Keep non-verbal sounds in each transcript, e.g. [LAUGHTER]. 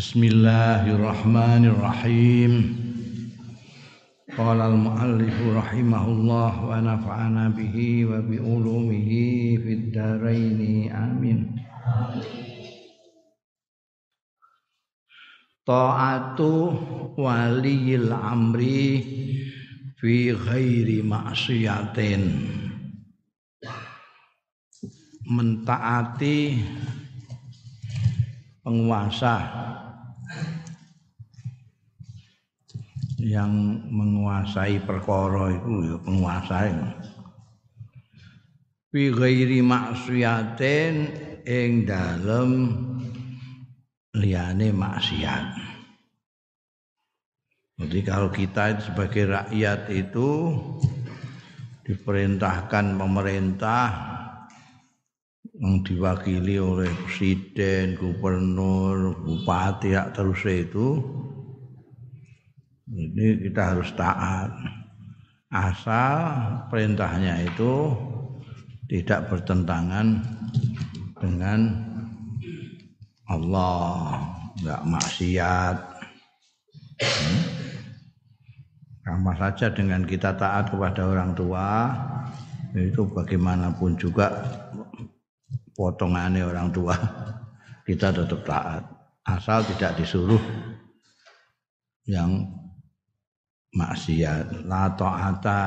Bismillahirrahmanirrahim. Qala al-muallif rahimahullah wa nafa'ana bihi wa bi ulumihi fid dharain amin. Ta'atu waliyil amri fi ghairi maksiatin. Mentaati penguasa yang menguasai perkara itu ya penguasa fi ghairi maksiatin ing dalem liyane maksiat. Jadi kalau kita sebagai rakyat itu diperintahkan pemerintah yang diwakili oleh presiden, gubernur, bupati, ya terus itu ini kita harus taat. Asal perintahnya itu tidak bertentangan dengan Allah. Nggak maksiat. Hmm? sama saja dengan kita taat kepada orang tua itu bagaimanapun juga potongannya orang tua kita tetap taat. Asal tidak disuruh yang maksiat. La ta'ata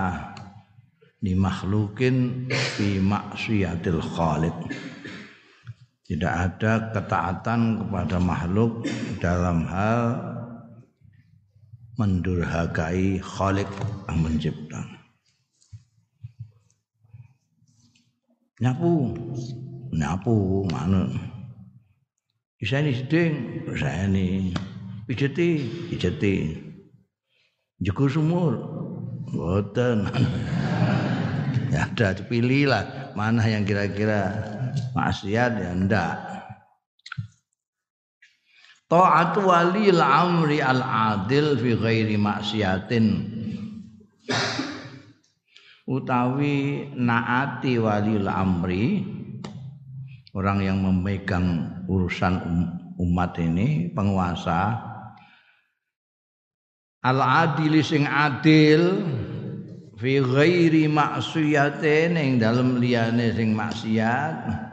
li makhlukin fi maksiatil khaliq. Tidak ada ketaatan kepada makhluk dalam hal mendurhakai khalik yang mencipta nyapu nyapu mana? Bisa ini seding saya ini. Pijeti pijeti jekur sumur. Boten ya ada pilih lah. Mana yang kira-kira maksiat? Ya ndak. Ta'atu walil amri al adil fi ghairi maksiatin. Utawi naati waliul amri orang yang memegang urusan um, umat ini penguasa al adil sing adil fi ghairi maksiatin ing dalem liyane sing maksiat.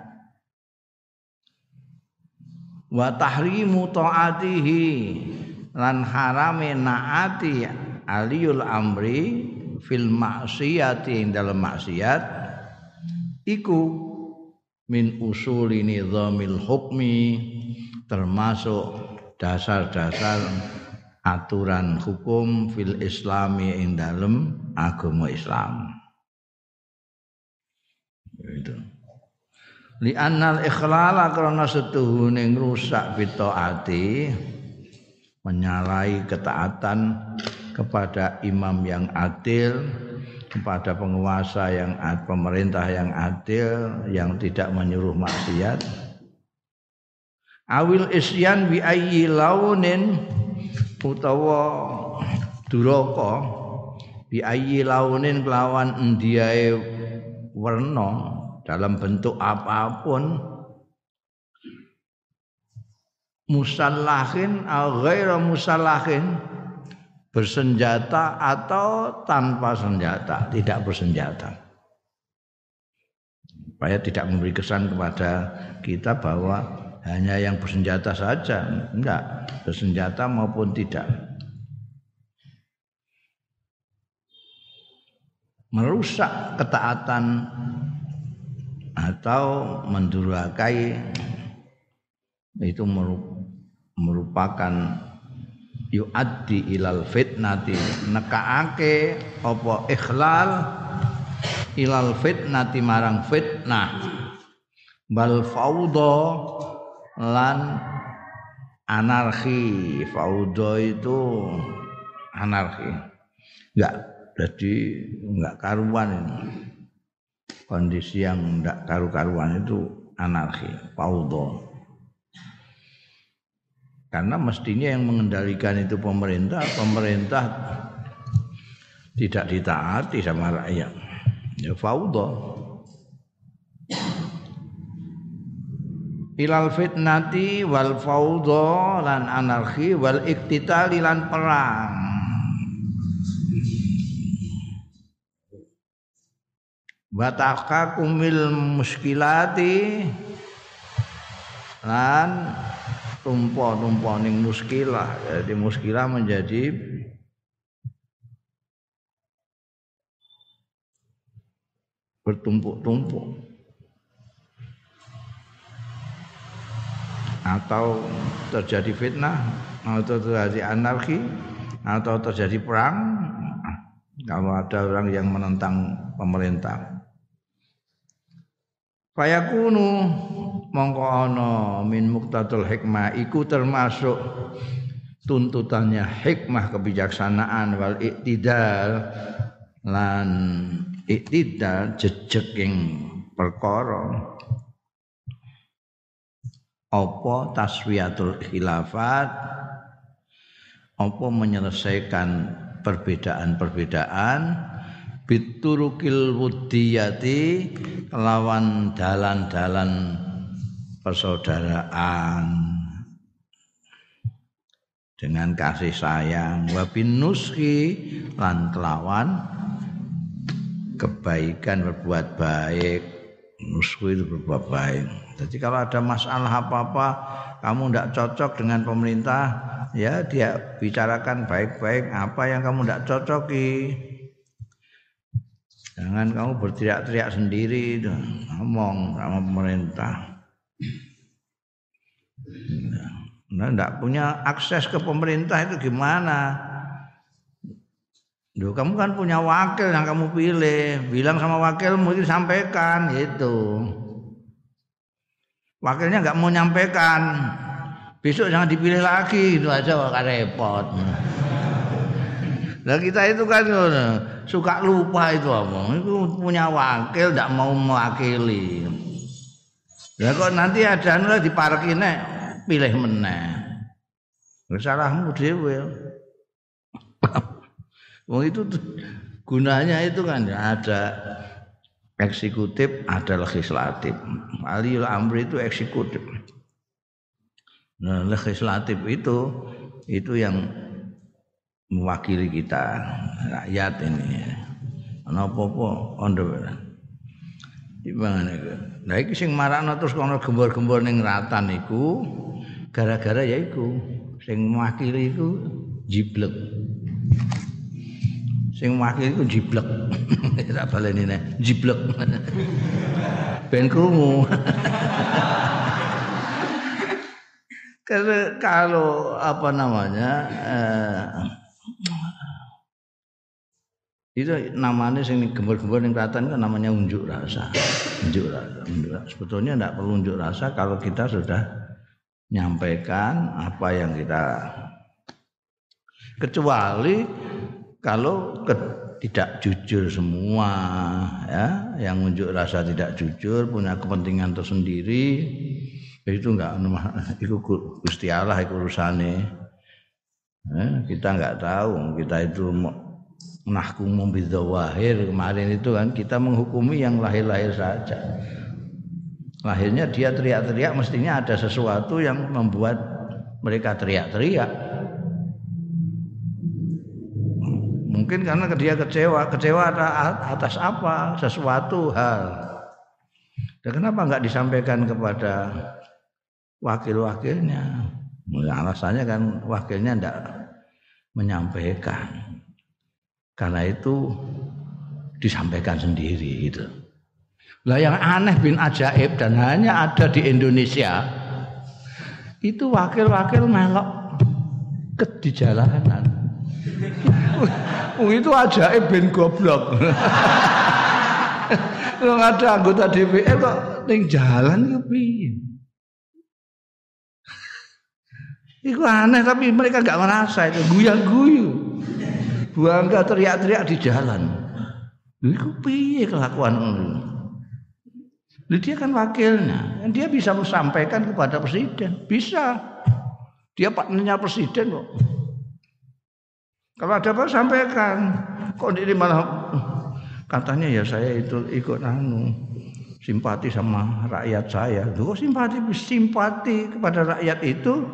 Wa tahrimu taatihi lan harame naati aliyul amri fil maksiati ing dalam maksiat. Iku min usuli nizamil hukmi termasuk dasar-dasar aturan hukum fil islami ing dalam agama Islam itu li annal ikhlala karena setuhune ngrusak bitaati menyalahi ketaatan kepada imam yang adil, kepada penguasa yang adil, pemerintah yang adil, yang tidak menyuruh maksiat. Awil isyan bi ayyi launin utawa duraka bi ayyi launin kelawan endiae werna dalam bentuk apa pun musallahin au ghaira musallahin bersenjata atau tanpa senjata, tidak bersenjata. Supaya tidak memberi kesan kepada kita bahwa hanya yang bersenjata saja, enggak, bersenjata maupun tidak. Merusak ketaatan atau mendurakai itu merupakan yuaddi ilal fitnati. Nekaake apa ikhlal ilal fitnati marang fitnah. Bal faudo lan anarki faudo itu anarki enggak jadi enggak karuan ini kondisi yang enggak karu-karuan itu anarki faudo karena mestinya yang mengendalikan itu pemerintah, pemerintah tidak ditaati sama rakyat. Ya fauda. Ilal fitnati wal fawdha lan anarki wal iktitali lan perang. Bataka kumil muskilati lan tumpo-tumpo ning muskilah. Jadi muskilah menjadi bertumpuk-tumpuk atau terjadi fitnah atau terjadi anarki atau terjadi perang. Kalau ada orang yang menentang pemerintah. Fayakunu mongko ana min muqtadul hikmah. Iku termasuk tuntutannya hikmah kebijaksanaan wal iktidal. Lan iktidal jejeking perkara apa taswiyatul khilafat? Apa menyelesaikan perbedaan-perbedaan? Biturukil wudiyati lawan dalan-dalan persaudaraan. Dengan kasih sayang. Wabin nuski lan kelawan kebaikan berbuat baik. Nusku itu berbuat baik jadi kalau ada masalah apa-apa kamu tidak cocok dengan pemerintah, ya dia bicarakan baik-baik apa yang kamu tidak cocoki. Jangan kamu berteriak-teriak sendiri, ngomong sama pemerintah. Nah, tidak punya akses ke pemerintah itu gimana? Duh, kamu kan punya wakil yang kamu pilih, bilang sama wakilmu itu sampaikan itu wakilnya nggak mau nyampaikan. Besok jangan dipilih lagi. Itu aja gak repot. Nah kita itu kan suka lupa itu omong itu punya wakil tidak mau mewakili. Ya kok nanti ada anu di parkine pilih meneh. Salahmu dhewe Wong itu gunanya itu kan ada eksekutif ada legislatif. Aliul amri itu eksekutif. Nah, legislatif itu itu yang mewakili kita rakyat ini. Ana apa-apa ondo. Gimana iku? Lah iki sing marakno terus kono gembor-gembor ning ratan iku gara-gara ya iku sing mewakili iku jiblek sing wakil iku jiblek. [LAUGHS] Tak baleni nek jiblek. Ben krungu. [LAUGHS] Karena kalau apa namanya eh, itu namanya sing gembor-gembor ning kelihatan kan namanya unjuk rasa. Unjuk rasa, unjuk rasa. sebetulnya tidak perlu unjuk rasa kalau kita sudah nyampaikan apa yang kita kecuali kalau ke, tidak jujur semua ya yang unjuk rasa tidak jujur punya kepentingan tersendiri itu enggak [LAUGHS] itu Gusti Allah itu urusane. Eh, kita enggak tahu kita itu nahkumu bidzawahir kemarin itu kan kita menghukumi yang lahir-lahir saja. Lahirnya dia teriak-teriak mestinya ada sesuatu yang membuat mereka teriak-teriak Mungkin karena dia kecewa, kecewa atas apa? Sesuatu hal. Dan kenapa nggak disampaikan kepada wakil-wakilnya? Ya, alasannya kan wakilnya tidak menyampaikan. Karena itu disampaikan sendiri itu. Lah yang aneh bin ajaib dan hanya ada di Indonesia itu wakil-wakil melok ke di jalanan. Wong itu ajaib ben goblok. [LAUGHS] Wong ada anggota DPR kok ning jalan ku piye? Iku aneh tapi mereka gak merasa itu guyang-guyu. Buangga teriak-teriak di jalan. Iku piye kelakuan ngono? Dia kan wakilnya, dia bisa sampaikan kepada presiden, bisa. Dia partnernya presiden kok. Kalau ada apa sampaikan. Kok ini malah katanya ya saya itu ikut anu simpati sama rakyat saya. Kok simpati simpati kepada rakyat itu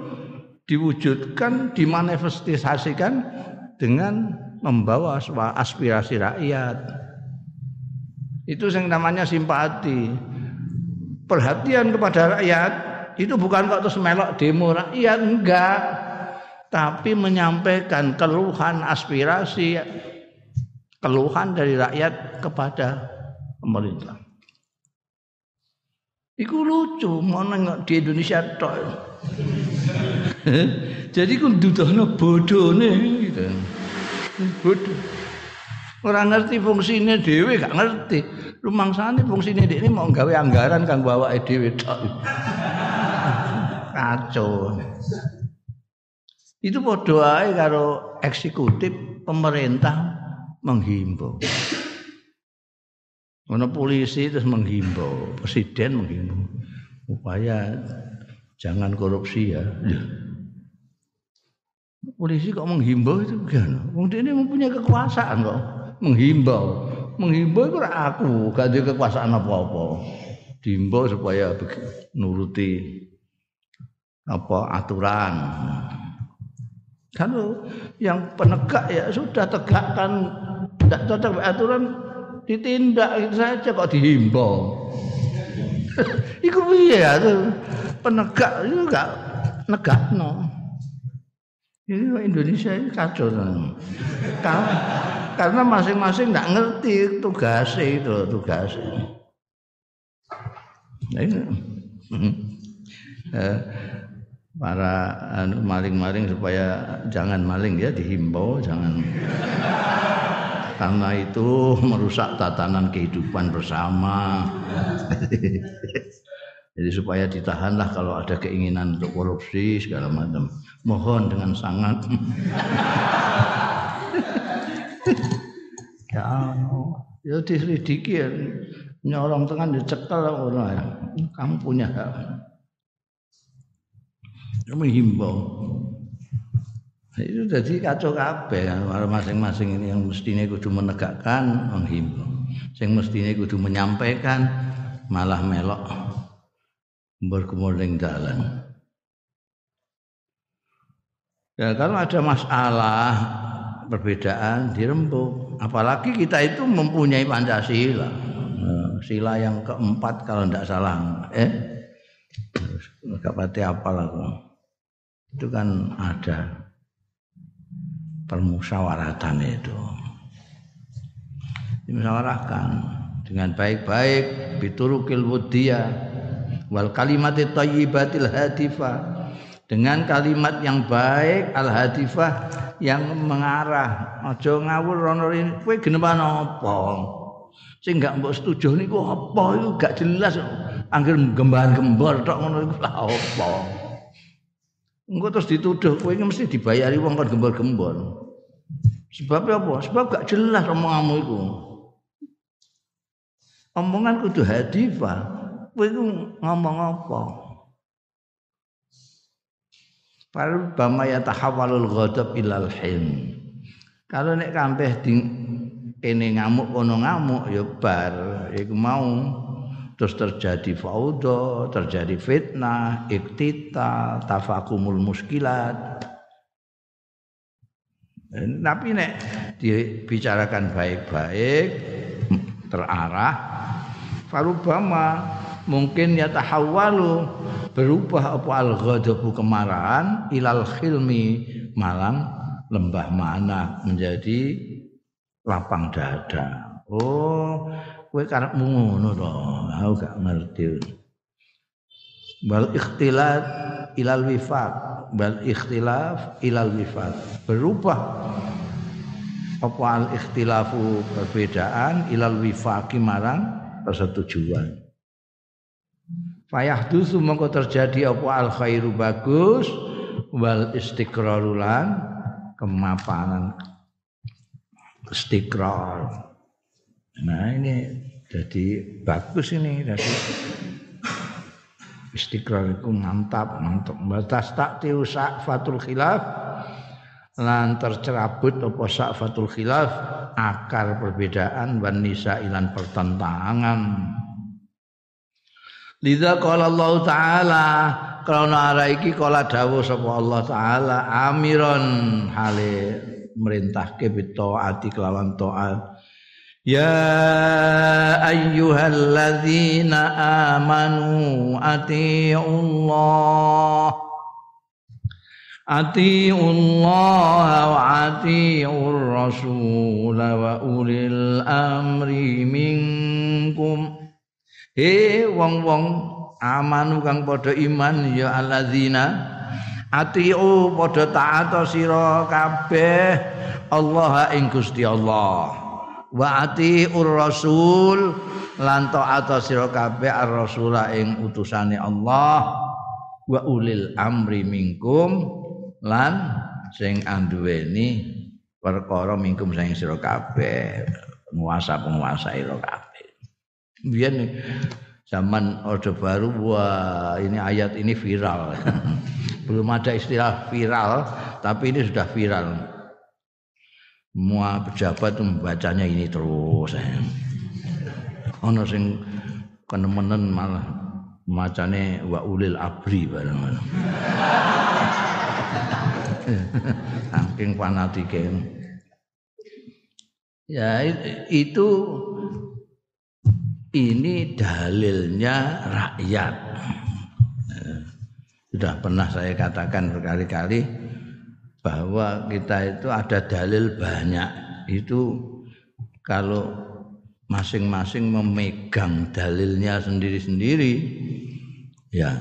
diwujudkan, dimanifestasikan dengan membawa aspirasi rakyat. Itu yang namanya simpati. Perhatian kepada rakyat itu bukan kok terus melok demo rakyat enggak, tapi menyampaikan keluhan aspirasi keluhan dari rakyat kepada pemerintah. Iku lucu, mau nengok di Indonesia tok. [LAUGHS] Jadi ku dudohno bodone gitu. Bodoh. Orang ngerti fungsinya dewe gak ngerti. Rumangsane fungsine ini mau gawe anggaran kang bawa dhewe tok. [LAUGHS] Kacau. Itu ae karo eksekutif pemerintah menghimbau. Mana polisi terus menghimbau, presiden menghimbau upaya jangan korupsi ya. Polisi kok menghimbau itu gimana? Wong ini mempunyai kekuasaan kok menghimbau. Menghimbau itu aku, gak ada kekuasaan apa-apa. Dihimbau supaya nuruti apa aturan. Kalau yang penegak ya sudah tegakkan tidak cocok aturan ditindak itu saja kok dihimbau. [LAUGHS] Iku piye ya penegak itu enggak negakno. Ini Indonesia ini kacau Karena masing-masing tidak ngerti tugasnya itu tugasnya. Nah, ini. [LAUGHS] Eh, para anu, maling-maling supaya jangan maling ya dihimbau jangan karena itu merusak tatanan kehidupan bersama. Jadi supaya ditahanlah kalau ada keinginan untuk korupsi segala macam. Mohon dengan sangat. ya, ya diselidiki ya. Nyorong tengah dicekel orang. Kamu punya hak. Menghimbau. itu jadi kacau kabeh. Masing-masing ini yang mestinya kudu menegakkan menghimbau. Yang mestinya kudu menyampaikan malah melok. Berkemuling jalan ya kalau ada masalah perbedaan dirembuk. Apalagi kita itu mempunyai Pancasila. Nah, sila yang keempat kalau tidak salah. Eh nggak pati apalah itu kan ada permusyawaratan itu. Dimusyawarahkan dengan baik-baik biturukil wudiyah wal kalimat thayyibatil hadifah. Dengan kalimat yang baik al hadifah yang mengarah. Aja ngawur rono kowe geneman apa? Sing gak mbok setuju niku apa? Iku gak jelas. Angger gembar-gembor tok ngono iku apa Engko terus dituduh kowe mesti dibayari wong kon gembor-gembor. Sebab apa? Sebab gak jelas omonganmu iku. Omongan kudu hadifah. Kowe iku ngomong apa? Fal bama yatahawalul ghadab ilal hin. Kalau nek kampeh di kene ngamuk kono ngamuk ya bar iku mau terus terjadi faudo, terjadi fitnah, iktita, tafakumul muskilat. Tapi nek dibicarakan baik-baik, terarah, farubama mungkin ya tahawalu berubah apa al ghadabu kemarahan ilal khilmi malang lembah mana menjadi lapang dada. Oh, kowe karepmu ngono to? Aku gak ngerti. Bal ikhtilat ilal wifat. Bal ikhtilaf ilal wifat. Berubah. Apa al ikhtilafu perbedaan ilal wifaqi marang persetujuan? Fayah dusu mongko terjadi apa al khairu bagus wal istiqrarulan kemapanan. Istiqrar. Nah ini jadi bagus ini jadi. Istiqrar itu mantap mantap. Batas tak tiusak fatul khilaf. Lan tercerabut apa fatul khilaf? Akar perbedaan wan nisa ilan pertentangan. Lidza qala Allah taala krana ara iki kala dawuh sapa Allah taala amiron hale merintahke bitaati kelawan taat يا أيها الذين آمنوا أطيعوا الله. أطيعوا الله وأطيعوا الرسول وأولي الأمر منكم. هي wong wong amanu kang padha iman ya alladzina. Atiu padha taat sira kabeh. Allah ing Gusti Allah. Wa atiur rasul lan taat sira kabeh ar-rasula ing utusane Allah. Wa ulil amri minkum lan sing anduweni perkara minkum sing sira kabeh penguasa-penguasa ira kabeh. Biyen zaman Orde Baru wah ini ayat ini viral. [LAUGHS] Belum ada istilah viral tapi ini sudah viral semua pejabat membacanya ini terus ono sing kenemenen malah macane wa ulil abri bareng [LAUGHS] saking fanatike. Ya itu ini dalilnya rakyat. Sudah pernah saya katakan berkali-kali bahwa kita itu ada dalil banyak. Itu kalau masing-masing memegang dalilnya sendiri-sendiri ya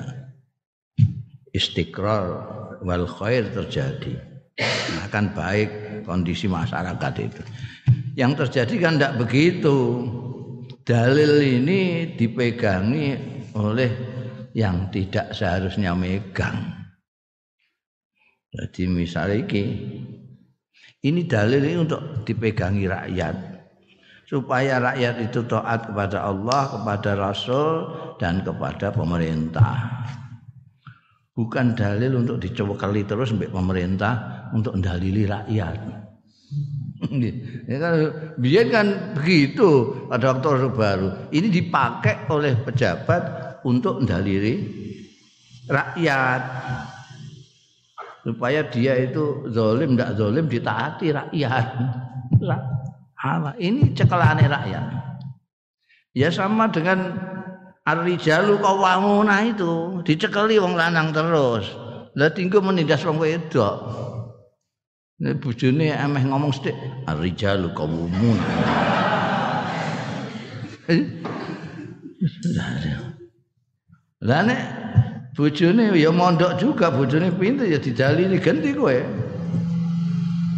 istiqrar wal khair terjadi akan baik kondisi masyarakat itu yang terjadi kan tidak begitu dalil ini dipegangi oleh yang tidak seharusnya megang. Jadi misalnya ini, ini dalil ini untuk dipegangi rakyat supaya rakyat itu taat kepada Allah, kepada Rasul dan kepada pemerintah. Bukan dalil untuk dicokali terus sampai pemerintah untuk mendalili rakyat. [LAUGHS] ya kan biar kan begitu pada waktu Orde Baru. Ini dipakai oleh pejabat untuk mendaliri rakyat supaya dia itu zolim tidak zolim ditaati rakyat. [LAUGHS] Ini cekelane rakyat. Ya sama dengan Ar-rijalu qawwamuna itu dicekeli wong lanang terus. Lah tinggal menindas wong wedok. Nek bojone ameh ngomong sithik, ar-rijalu qawmun. [LAUGHS] Lah nek bojone ya mondok juga, bojone pinter ya didalili ganti kowe.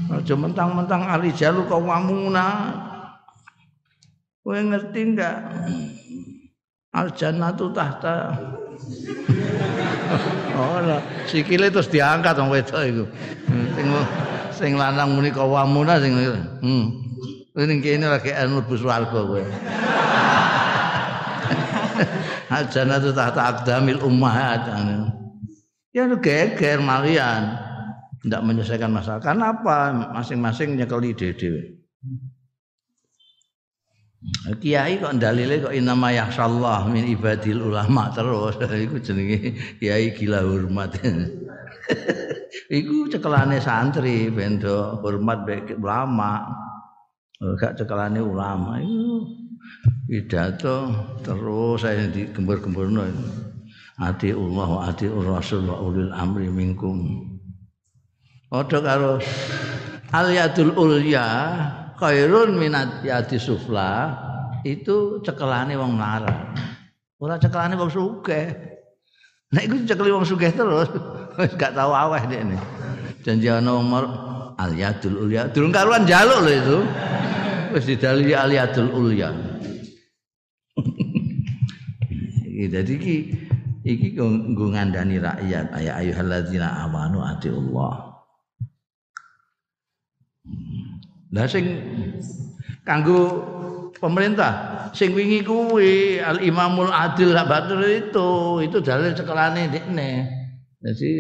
Aja mentang-mentang ar-rijalu qawmuna. Kowe ngerti enggak? Al-jannatu tahta [LAUGHS] Ora, sikile terus diangkat wong wedok iku. sing lanang muni kawamuna sing hmm ning kene lagi mlebu swarga kowe Ajana tu tahta akdamil ummahat. Ya lu geger malian tidak menyelesaikan masalah. Karena apa? Masing-masing nyekeli dhewe Kiai kok dalile kok inama yahsallah min ibadil ulama terus. [LAUGHS] Iku jenenge kiai gila hormat. [LAUGHS] Iku cekelane santri bendo hormat baik ulama. Gak cekelane ulama. Iku pidato terus saya di gembur-gemburno ati Allah wa ati Rasul wa ulil amri minkum. Padha karo aliyadul ulya khairun minat yati sufla itu cekelane wong melarat. Ora cekelane wong sugih. Nek iku cekeli wong sugih terus wis gak tahu aweh dek ini. Janji ana Umar al yadul ulya. Durung karuan jaluk lho itu. Wis didalili al yadul ulya. Jadi iki iki nggo ngandani rakyat ayat ayyuhalladzina amanu atiullah. Lah sing kanggo pemerintah sing wingi kuwi al imamul adil batul itu itu dalil cekelane dekne jadi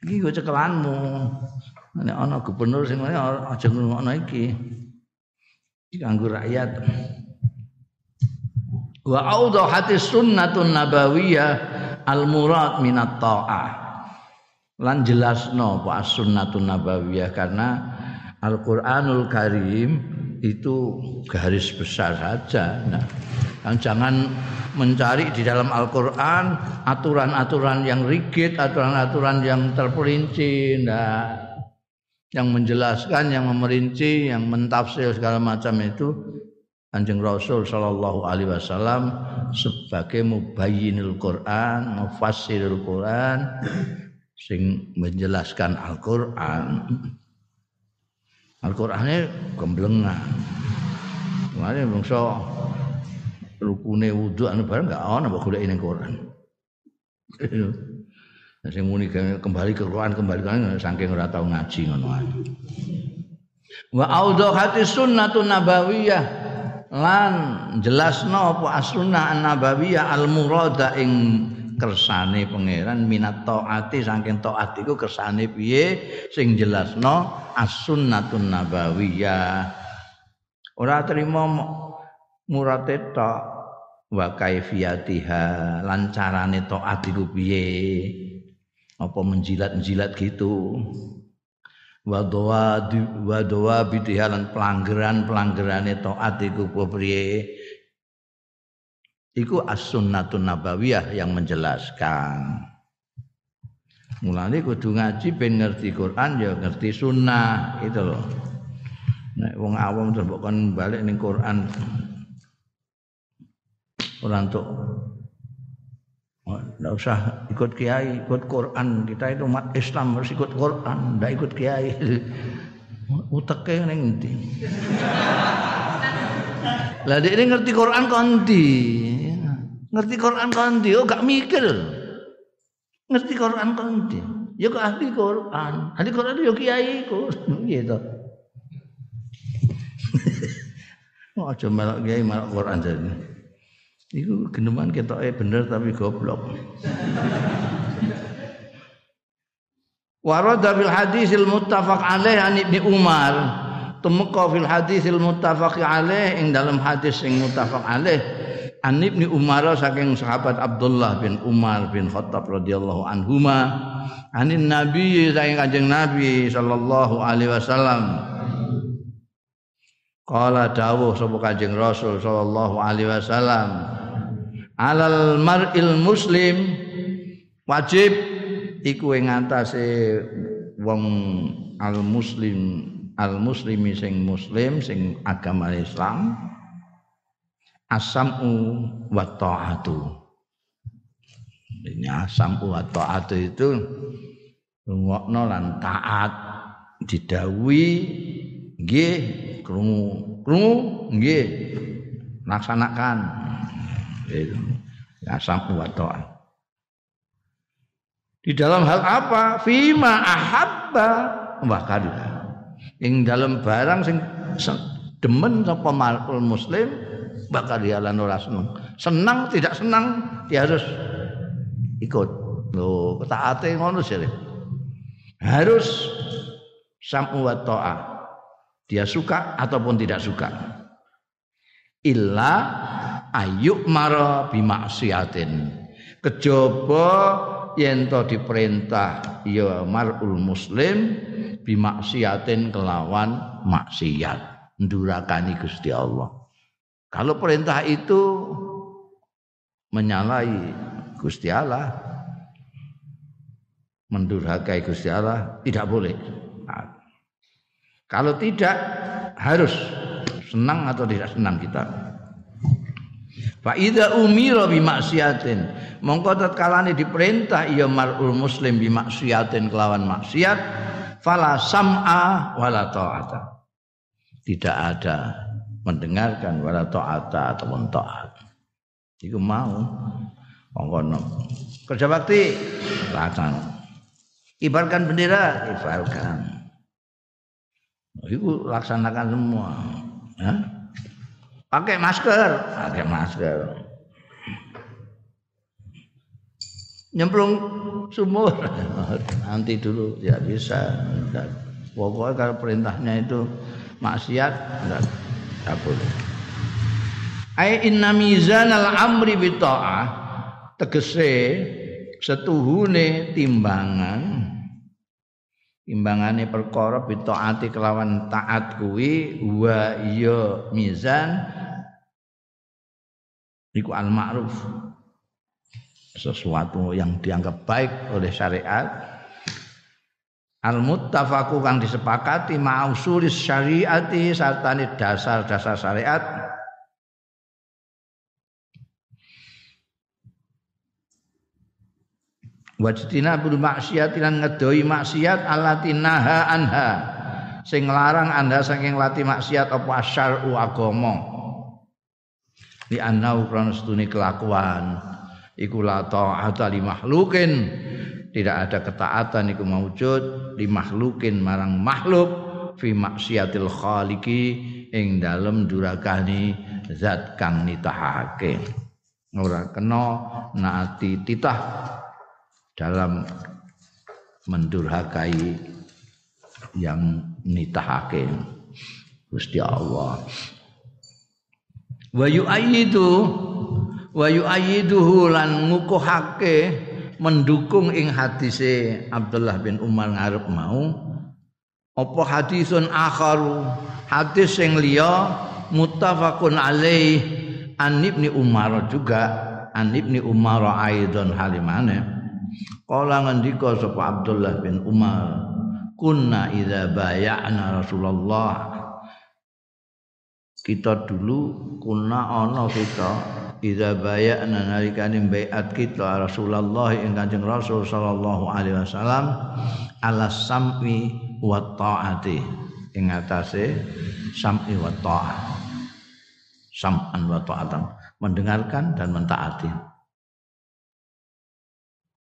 iki gue cekelanmu. Nek ana gubernur sing aja ngrungokno iki. Iki kanggo rakyat. wa hadis sunnatun nabawiyah al murad minat ta'ah lan jelasno apa sunnatun nabawiyah karena Al-Qur'anul Karim itu garis besar saja. Nah, jangan mencari di dalam Al-Qur'an aturan-aturan yang rigid, aturan-aturan yang terperinci, nah, yang menjelaskan, yang memerinci, yang mentafsir segala macam itu Kanjeng Rasul sallallahu alaihi wasallam sebagai mubayyinul Quran, mufassirul Quran sing menjelaskan Al-Qur'an. Al-Qur'ane gemblengan. Mane bangsa rukune wudu anu bareng enggak ana mbok golek ning Quran. Nah, sing muni kembali ke Quran kembali kan saking ora tau ngaji ngono ae. Wa audhati sunnatun nabawiyah. Lan jelasno apa as-sunnah an-nabawiyah al-murada ing kersane pangeran minat taati saking taat iku kersane piye? Sing jelasno as-sunnatun nabawiyah. Ora trimo murate tok wa kaifiyatiha lan carane taat iku piye apa menjilat-jilat gitu. Wa doa bidihalan pelanggaran-pelanggarane taat iku piye iku as-sunnatun nabawiyah yang menjelaskan. Mulane kudu ngaji ben ngerti Quran ya ngerti sunnah itu loh. Nek wong awam terus balik ning Quran ora untuk tidak usah ikut kiai, ikut Quran. Kita itu umat Islam harus ikut Quran, tidak ikut kiai. [LAUGHS] Uteknya neng nanti. Lah ini ngerti Quran kondi. Ngerti Quran kondi, oh gak mikir. Ngerti Quran kondi. Ya kok ahli Quran. Ahli Quran itu ya kiai. Gitu. Coba [LAUGHS] [LAUGHS] melok kiai melok Quran jadi. Iku geneman ketoke bener tapi goblok. Warada fil hadisil muttafaq alaih an Ibnu Umar. Tumeka fil hadisil muttafaq alaih ing dalam hadis sing muttafaq alaih an Ibnu Umar saking sahabat Abdullah bin Umar bin Khattab radhiyallahu anhuma anin Nabi saking Kanjeng Nabi sallallahu alaihi wasallam Qala dawuh sapa Kanjeng Rasul sallallahu alaihi wasallam alal mar'il muslim. Wajib. Iku ing ngatasé wong al muslim al muslimi sing muslim sing agama Islam. Asamu wa ta'atu. Ini asamu wa ta'atu itu ngokno lan taat didawi nggih krungu krungu nggih laksanakan ya sampu wa di dalam hal apa? Fima ahabba. Wa ing dalam barang sing demen sapa muslim bakal dia lan ora seneng. Senang tidak senang dia harus ikut. Lho ketaate ngono sih harus sampu wa dia suka ataupun tidak suka illa ayuk mara bimaksiatin. Kejaba yen to diperintah ya marul muslim bimaksiatin kelawan maksiat. Ndurakani Gusti Allah. Kalau perintah itu menyalahi Gusti Allah mendurhakai Gusti Allah tidak boleh. Nah, kalau tidak harus senang atau tidak senang kita Fa idza umira bi maksiatin mongko tatkalane diperintah ya mar'ul muslim bi maksiatin kelawan maksiat fala sam'a wala ta'ata. Tidak ada mendengarkan wala ta'ata ataupun taat. Iku mau mongko kerja bakti laksana. Ibarkan bendera, ibarkan. Iku laksanakan semua. Ya? Pakai masker, pakai masker. Nyemplung sumur [LAUGHS] nanti dulu ya bisa. Pokoknya kalau perintahnya itu maksiat enggak, enggak boleh. ai inna mizanal amri bi ta'ah tegese setuhune timbangan timbangane perkara bi taati kelawan taat kuwi wa ya mizan iku al ma'ruf sesuatu yang dianggap baik oleh syariat. Al muttafaqu kang disepakati ma'usulis syariati sartane dasar-dasar syariat wajtina bil maksiat lan ngedoi maksiat allati naha anha. Sing larang anda saking lati maksiat apa asyar'u agama. Li annau krana setune kelakuan. Iku la ta'ata li tidak ada ketaatan iku maujud li makhlukin marang makhluk. Fi maksiatil khaliqi. Ing dalem durakani zat kang nitahake. Ora kena naati titah dalam mendurhakai yang nitahake. Gusti Allah. Wa yu'ayyidu wa yu'ayyiduhu lan ngukuhake mendukung ing hadise Abdullah bin Umar ngarep mau apa hadisun akharu? Hadis sing liya muttafaqun alaih an ibni Umar juga an ibni Umar aidon halimane Kala ngendika sapa Abdullah bin Umar, "Kunna idza bay'ana Rasulullah." Kita dulu kunna ana kita idza bay'ana nalikane baiat kita Rasulullah ing Kanjeng Rasul sallallahu alaihi wasallam ala sam'i wa ta'ati ing atase sam'i wa ta'ah. Sam'an wa ta'atan, mendengarkan dan mentaati.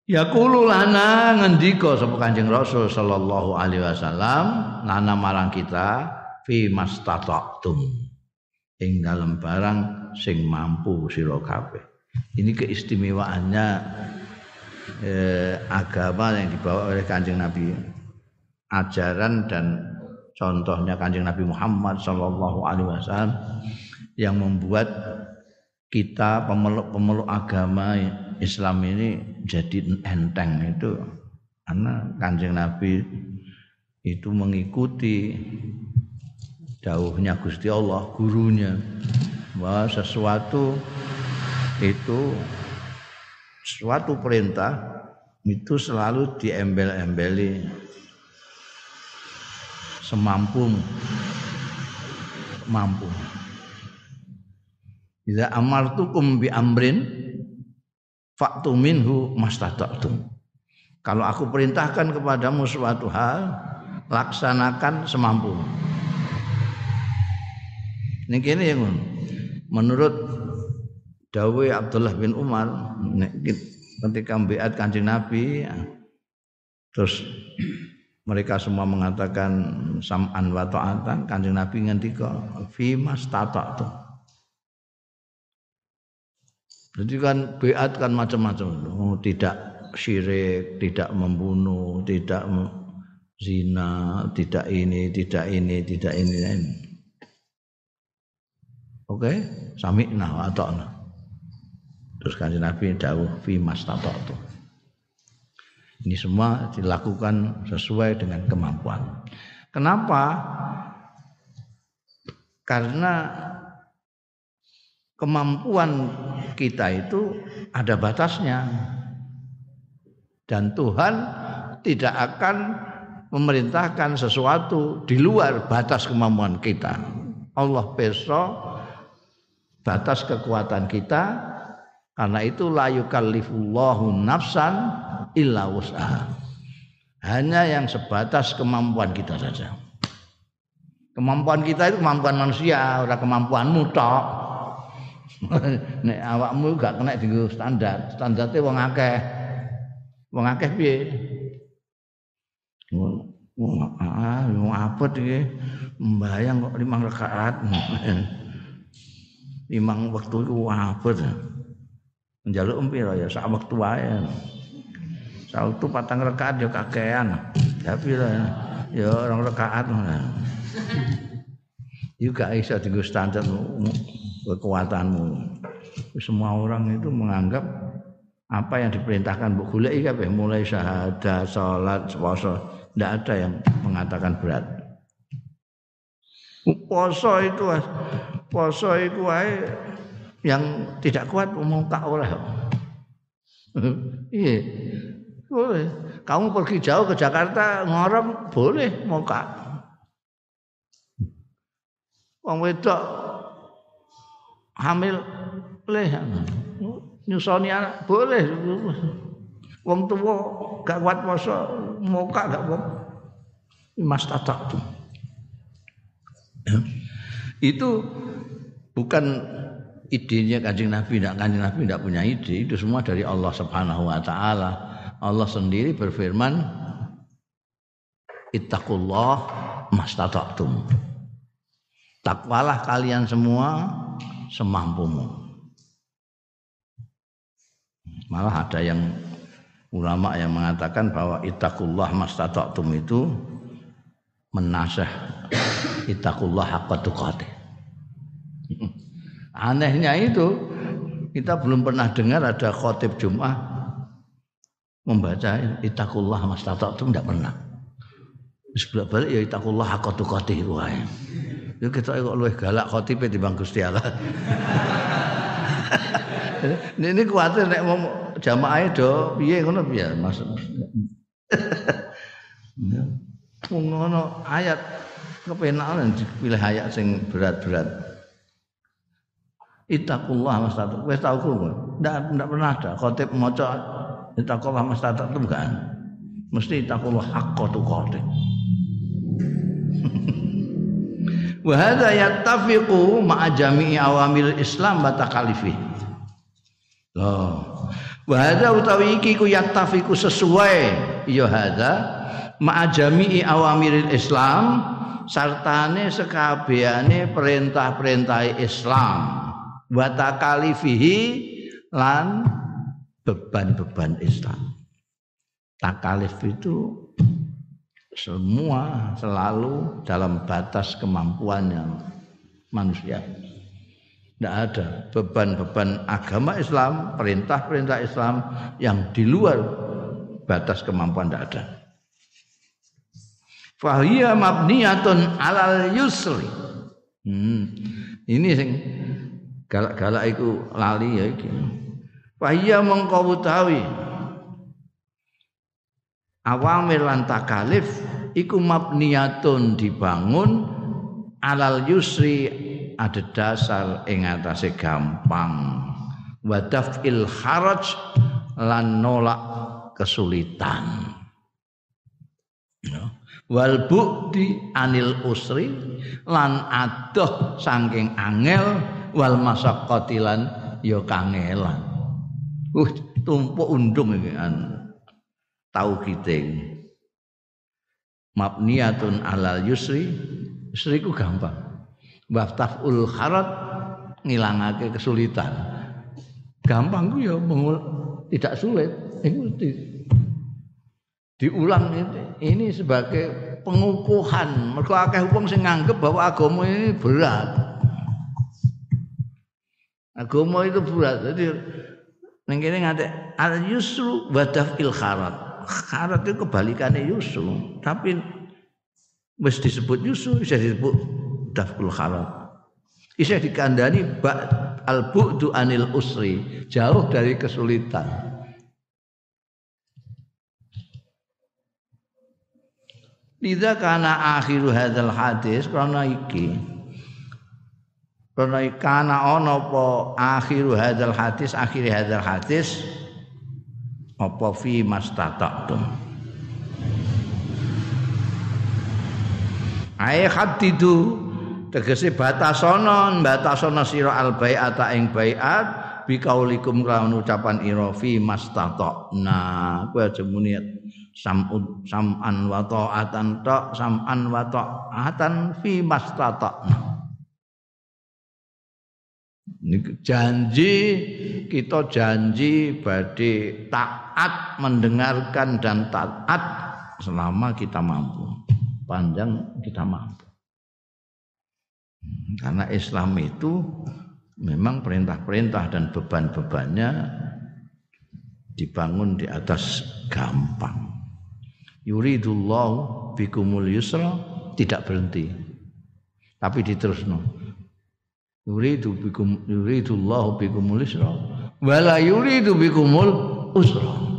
Ya kulu lana ngendika sapa Kanjeng Rasul sallallahu alaihi wasallam lana marang kita fi mastata'tum ing dalam barang sing mampu sira kabeh. Ini keistimewaannya eh, agama yang dibawa oleh Kanjeng Nabi. Ajaran dan contohnya Kanjeng Nabi Muhammad sallallahu alaihi wasallam yang membuat kita pemeluk-pemeluk agama Islam ini jadi enteng itu karena kanjeng Nabi itu mengikuti jauhnya Gusti Allah gurunya bahwa sesuatu itu suatu perintah itu selalu diembel-embeli semampu mampu. Jika amartukum bi amrin Faktu minhu mastata'tum. Kalau aku perintahkan kepadamu suatu hal, laksanakan semampu. Ini kini yang menurut Dawe Abdullah bin Umar ketika membiat kanjeng Nabi terus mereka semua mengatakan sam'an wa ta'atan kanjeng Nabi ngendika fi mastata'tum jadi kan beat kan macam-macam. Oh, tidak syirik, tidak membunuh, tidak zina, tidak ini, tidak ini, tidak ini. ini. Oke, okay? sami'na wa ata'na. Terus kan Nabi dawuh fi mastata'tu. Ini semua dilakukan sesuai dengan kemampuan. Kenapa? Karena kemampuan kita itu ada batasnya. Dan Tuhan tidak akan memerintahkan sesuatu di luar batas kemampuan kita. Allah besok batas kekuatan kita karena itu la yukallifullahu nafsan illa wus'aha. Hanya yang sebatas kemampuan kita saja. Kemampuan kita itu kemampuan manusia, ora kemampuan mutok. [LAUGHS] nek awakmu gak kena dienggo standar, standarte wong akeh. Wong akeh piye? Wong ah, wong apet iki mbayang kok limang rakaat. [LAUGHS] limang wektu iku apet. Njaluk empira ya sak wektu wae. Sak wektu patang rakaat ya kakean. Tapi ya orang rakaat. Juga iso dienggo standar kekuatanmu. Semua orang itu menganggap apa yang diperintahkan bu iki mulai syahadah, salat, puasa, tidak ada yang mengatakan berat. Poso itu poso itu yang tidak kuat mau tak oleh. Iya. Boleh. Kamu pergi jauh ke Jakarta ngorem boleh mau kak. Wong wedok hamil leh nyusoni anak boleh. Wong tua gak kuat poso muka gak kuat. Mas tatak tuh. Itu bukan idenya kanjeng Nabi, tidak kanjeng Nabi tidak punya ide, itu semua dari Allah Subhanahu Wa Taala. Allah sendiri berfirman, Ittaqullah mastata'tum. Takwalah kalian semua semampumu. Malah ada yang ulama yang mengatakan bahwa itakullah mastata'tum itu menasah itakullah haqqa tuqatih. [LAUGHS] Anehnya itu kita belum pernah dengar ada khotib Jum'ah membaca itakullah mastata'tum tidak pernah. Sebelah balik ya itakullah haqqa tuqatih. Ya kita kok luwih galak khotibe timbang Gusti Allah. [LAUGHS] ini kuatir nek mau jamaah do piye ngono piye Mas. [LAUGHS] ngono ayat kepenakan dipilih ayat sing berat-berat. Itakullah mastatut. Wis tau krungu? Ndak ndak pernah ada khotib maca itakullah mastatut itu kan. Mesti itakullah haqqa tuqatih. [LAUGHS] Wa hadza yattafiqu ma'a jami'i awamil Islam wa takalifi. Loh. Wa hadza utawi iki ku yattafiqu sesuai ya hadza ma'a jami'i awamil Islam sartane sekabehane perintah-perintah Islam wa takalifihi lan beban-beban Islam. Takalif itu semua selalu dalam batas kemampuannya manusia. Tidak ada beban-beban agama Islam, perintah-perintah Islam yang di luar batas kemampuan tidak ada. Fahiyya mabniyatun alal yusri. Hmm. Ini sing galak-galak iku lali ya iki. Fahiyya mengkau utawi awamir lan takalif iku mabniyatun dibangun alal yusri ada dasar ing atase gampang. Wadaf il haraj lan nolak kesulitan. Ya. wal bukti anil usri lan adoh saking angel wal masaqqati lan ya kangelan. Uh tumpuk undung iki tauhiding mabniyatun alal yusri. Yusri ku gampang. Kharat ngilangake kesulitan. Gampang ku ya tidak sulit. Itu di, diulang ini sebagai pengukuhan. Mereka akeh wong sing nganggep bahwa agama ini berat. Agama itu berat. Jadi ning kene ngate al yusru wa dafil kharat Kharat itu kebalikannya yusu, tapi wis disebut yusu bisa disebut dafkul kharat. Bisa dikandani al bu'du anil usri, jauh dari kesulitan. Lidah karena akhir hadal hadis karena iki karena kana ono po akhir hadal hadis akhir hadal hadis apa fi mastata'tum? Ae hadidu tegese batasana batasana sira al bai'ata ing bai'at bi kaulikum kelawan ucapan ira fi mastata'na. Kowe aja muni sam'an wa ta'atan ta sam'an wa ta'atan fi mastata'na janji kita janji badhe taat mendengarkan dan taat selama kita mampu panjang kita mampu karena Islam itu memang perintah-perintah dan beban-bebannya dibangun di atas gampang. Yuridullahu bikumul yusra tidak berhenti. Tapi diterusno. Yuridu bikum yuridullahu bikumul yusra wala yuridu bikumul usra.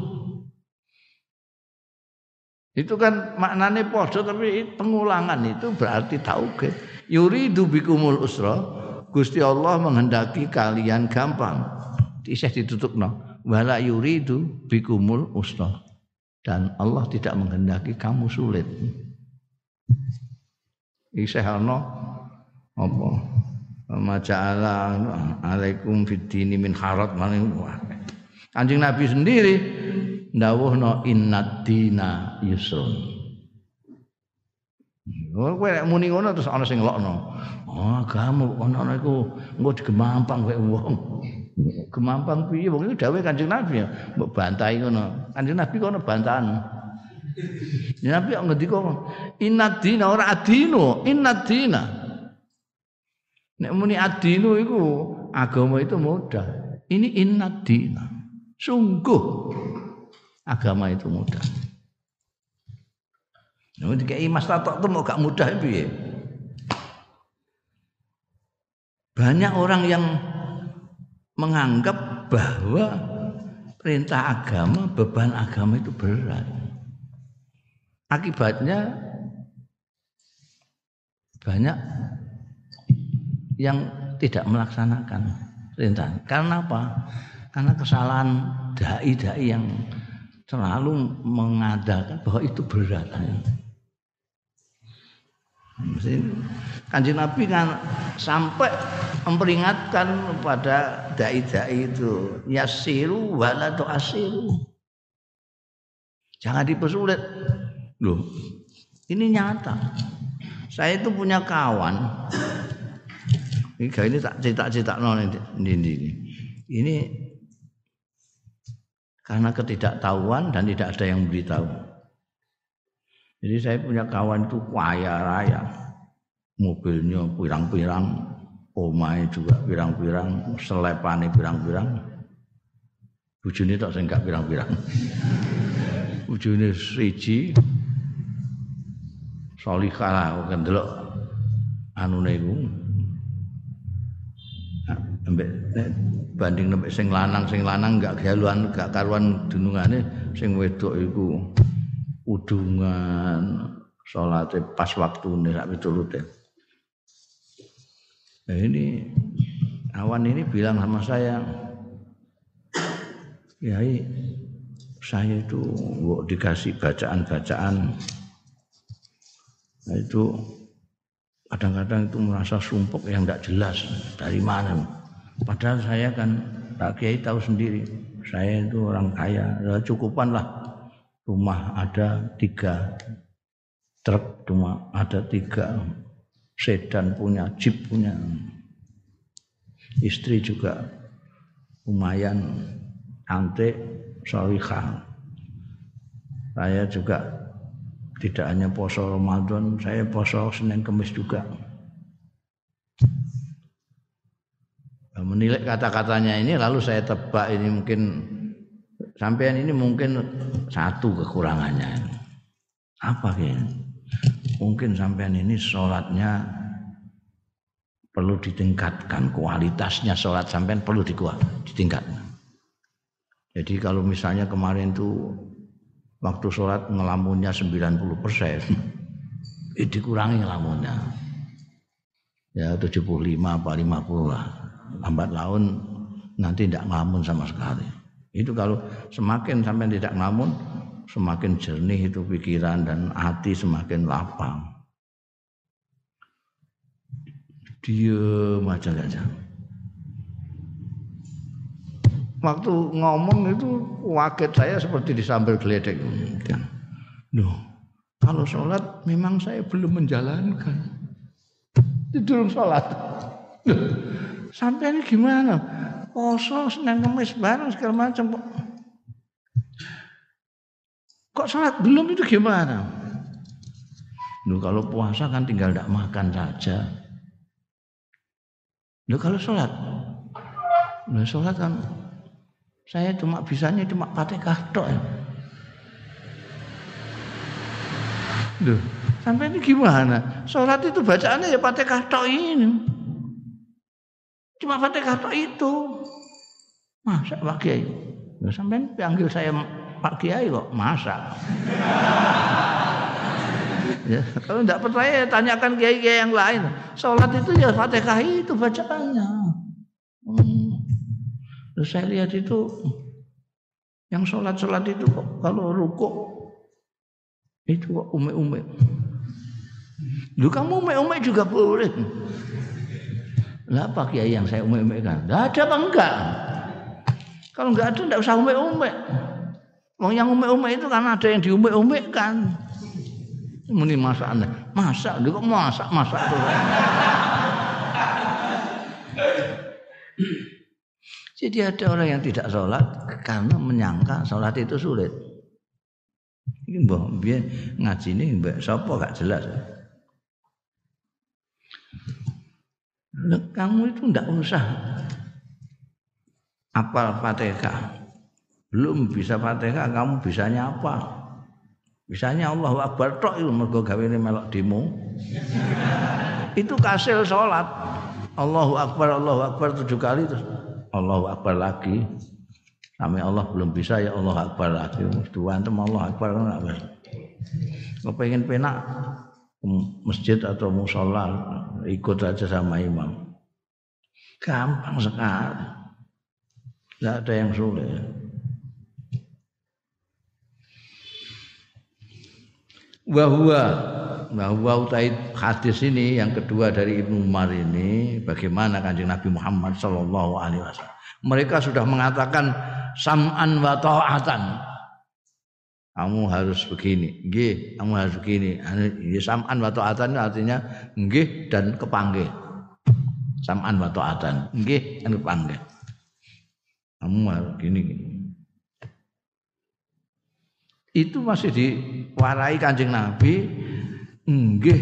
Itu kan maknanya podo tapi pengulangan itu berarti tauhid. Yuridu bikumul usra Gusti Allah menghendaki kalian gampang. Isih ditutukno. Wala yuridu bikumul usra. Dan Allah tidak menghendaki kamu sulit. Isih ana apa? Maja'ala alaikum fid dini min harat maning Kanjeng Nabi sendiri ndawuhno innad dina yusrun. Kowe nek muni ngono terus ana sing ngelokno. Oh, agama ana iku engko digemampang kowe wong. Gemampang piye wong iku dawuh Kanjeng Nabi ya, mbok bantai ngono. Kanjeng Nabi kono bantahan. Nabi kok ngendika inadina ora adino, inadina. Nek muni adino iku agama itu mudah. Ini inadina. Sungguh agama itu mudah. Nah, dikai mas tatok itu mau gak mudah piye? Banyak orang yang menganggap bahwa perintah agama, beban agama itu berat. Akibatnya banyak yang tidak melaksanakan perintah. Karena apa? Karena kesalahan dai-dai yang selalu mengadakan bahwa itu berat. Kanjeng Nabi kan sampai memperingatkan kepada dai-dai itu yasiru wala asiru. Jangan dipersulit. Loh, ini nyata. Saya itu punya kawan. Ini ini tak cerita-cerita ini, ini. Ini karena ketidaktahuan dan tidak ada yang beritahu. Jadi saya punya kawan itu kaya raya. Mobilnya pirang-pirang, omai juga pirang-pirang, selepane pirang-pirang. Bujune tak sing gak pirang-pirang. [LAUGHS] Bujune siji Salihah lah kan delok anune iku. Ambek banding nek sing lanang sing lanang gak galuan gak karuan dunungane sing wedok iku udungan salat pas waktu nih sak piturute. Nah ini awan ini bilang sama saya, Yai, saya itu dikasih bacaan-bacaan, nah, itu kadang-kadang itu merasa sumpuk yang tidak jelas dari mana. Padahal saya kan Pak Kiai tahu sendiri, saya itu orang kaya, ya cukupan lah. Rumah ada tiga truk rumah ada tiga sedan punya jeep punya. Istri juga lumayan cantik solihah saya juga tidak hanya poso Ramadan saya poso Senin Kemis juga menilai kata-katanya ini lalu saya tebak ini mungkin Sampean ini mungkin satu kekurangannya. Apa ya? Mungkin sampean ini sholatnya perlu ditingkatkan kualitasnya sholat sampean perlu dikuat ditingkatkan. Jadi kalau misalnya kemarin tuh waktu sholat ngelamunnya 90 persen, [LAUGHS] dikurangi ngelamunnya. Ya 75 apa 50 lah. Lambat laun nanti tidak ngelamun sama sekali. Itu kalau semakin sampai tidak ngelamun, semakin jernih itu pikiran dan hati semakin lapang. Dia aja aja. Waktu ngomong itu waket saya seperti disambil geledek. Loh, kalau sholat memang saya belum menjalankan. Tidur sholat. Sampai ini gimana? poso senang kemis bareng segala macam kok. Salat belum itu gimana? Lu kalau puasa kan tinggal tidak makan saja. Lu kalau sholat Nah, sholat kan saya cuma bisanya cuma Fatihah tok ya. Duh, sampai ini gimana? Sholat itu bacaannya ya Fatihah tok ini. Cuma Fatihah tok itu. Masa Pak Kiai? Ya, sampai panggil saya Pak Kiai kok masa. ya, kalau tidak percaya tanyakan kiai-kiai yang lain. Sholat itu ya Fatihah itu bacaannya. Hmm. Terus saya lihat itu yang sholat-sholat itu kok kalau rukuk itu kok ume-ume. Lu kamu ume-ume juga boleh. Lah apa kiai yang saya ume-ume kan? Tidak ada apa enggak? Kalau enggak ada enggak usah ume-ume. Wong yang ume-ume itu kan ada yang diume-ume kan. Muni masak anda, masak, dia kok masak masak tuh. Jadi ada orang yang tidak sholat karena menyangka sholat itu sulit. Ini mbah biar ngaji ini mbak sopo gak jelas. Kamu itu ndak usah apal fatihah belum bisa Fatihah kamu bisanya apa? Bisanya Allahu Akbar tok itu mergo gawene melok demo. itu kasil salat. Allahu Akbar Allahu Akbar tujuh kali terus Allahu Akbar lagi. Sampai Allah belum bisa ya Allah Akbar lagi. Dua antum Allah Akbar kan bisa. pengen penak masjid atau musola ikut aja sama imam. Gampang sekali. Tidak ada yang sulit. Wahwa bahwa utai hadis ini yang kedua dari Ibnu Umar ini bagaimana kanjeng Nabi Muhammad Shallallahu Alaihi Wasallam mereka sudah mengatakan sam'an wa ta'atan kamu harus begini. Nggih kamu harus begini. Ini sam'an wa ta'atan artinya nggih dan kepanggih sam'an wa ta'atan nggih dan kepanggih kamu harus gini, gini. Itu masih diwarai kanjeng Nabi nggih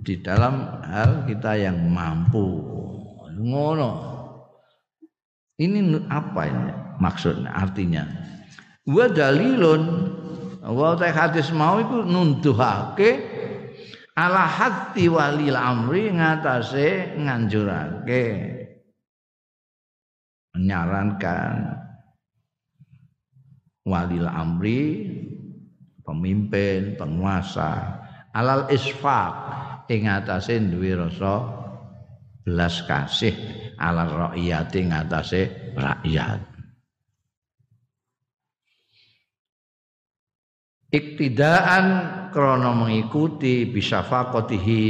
di dalam hal kita yang mampu. Ngono. Ini apa ini maksudnya artinya wa dalilun. Wa ta hadis mau iku nunduhake ala hati walil amri ngatasé nganjurake. Menyarankan walil amri pemimpin penguasa alal isfaq ing atase duwe rasa belas kasih alal rakyat ing atase rakyat iktidaan krono mengikuti bisa fakotihi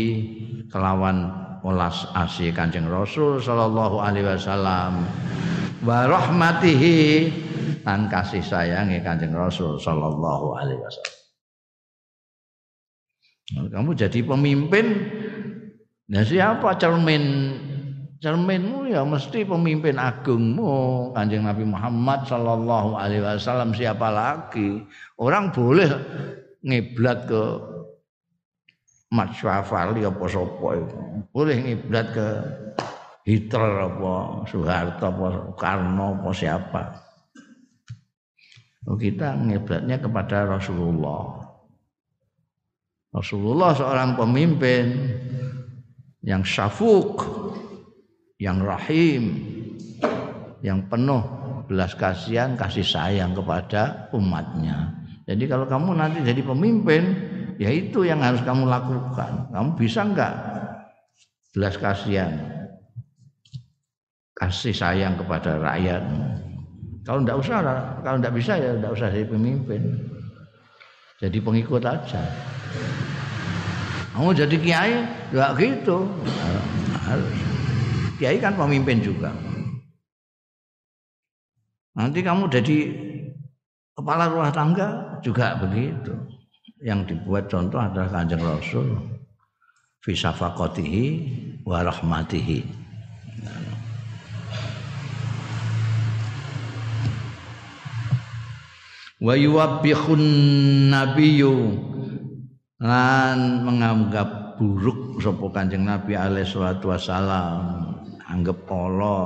kelawan ulas asih Kanjeng Rasul sallallahu alaihi wasallam wa rahmatihi kasih sayangi Kanjeng Rasul sallallahu alaihi wasallam. Kamu jadi pemimpin Nah siapa cermin cerminmu ya mesti pemimpin agungmu. Kanjeng Nabi Muhammad sallallahu alaihi wasallam siapa lagi? Orang boleh ngiblat ke Masyafali apa sapa boleh ngiblat ke Hitler apa Soeharto apa Karno apa siapa. Oh, kita ngiblatnya kepada Rasulullah. Rasulullah seorang pemimpin yang syafuk, yang rahim, yang penuh belas kasihan, kasih sayang kepada umatnya. Jadi kalau kamu nanti jadi pemimpin, ya itu yang harus kamu lakukan. Kamu bisa enggak belas kasihan, kasih sayang kepada rakyatmu? Kalau tidak usah, kalau tidak bisa ya tidak usah jadi pemimpin. Jadi pengikut aja. Kamu jadi kiai, enggak gitu. Harus. Kiai kan pemimpin juga. Nanti kamu jadi kepala rumah tangga juga begitu. Yang dibuat contoh adalah kanjeng Rasul. Fisafaqatihi wa rahmatihi. wa yuwabbihun nabiyyu lan menganggap buruk sapa Kanjeng Nabi alaihi salatu anggap polo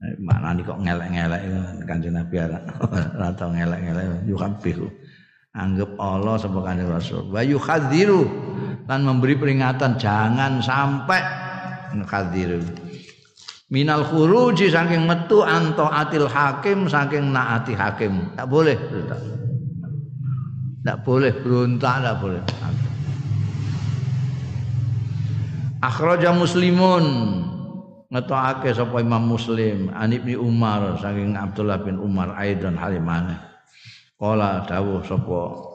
Mana nih kok ngelek-ngelek kanjeng Nabi ora tau ngelek-ngelek yuhabbihu. Anggap Allah sebagai kanjeng Rasul. Wa yuhadziru dan memberi peringatan jangan sampai yuhadziru. Minal khuruji saking metu anto atil hakim saking naati hakim. Tak boleh. Tak boleh berontak, tak boleh. Akhraja Muslimun ngetokake sapa Imam Muslim an Ibnu Umar saking Abdullah bin Umar aidan halimane kala dawuh sapa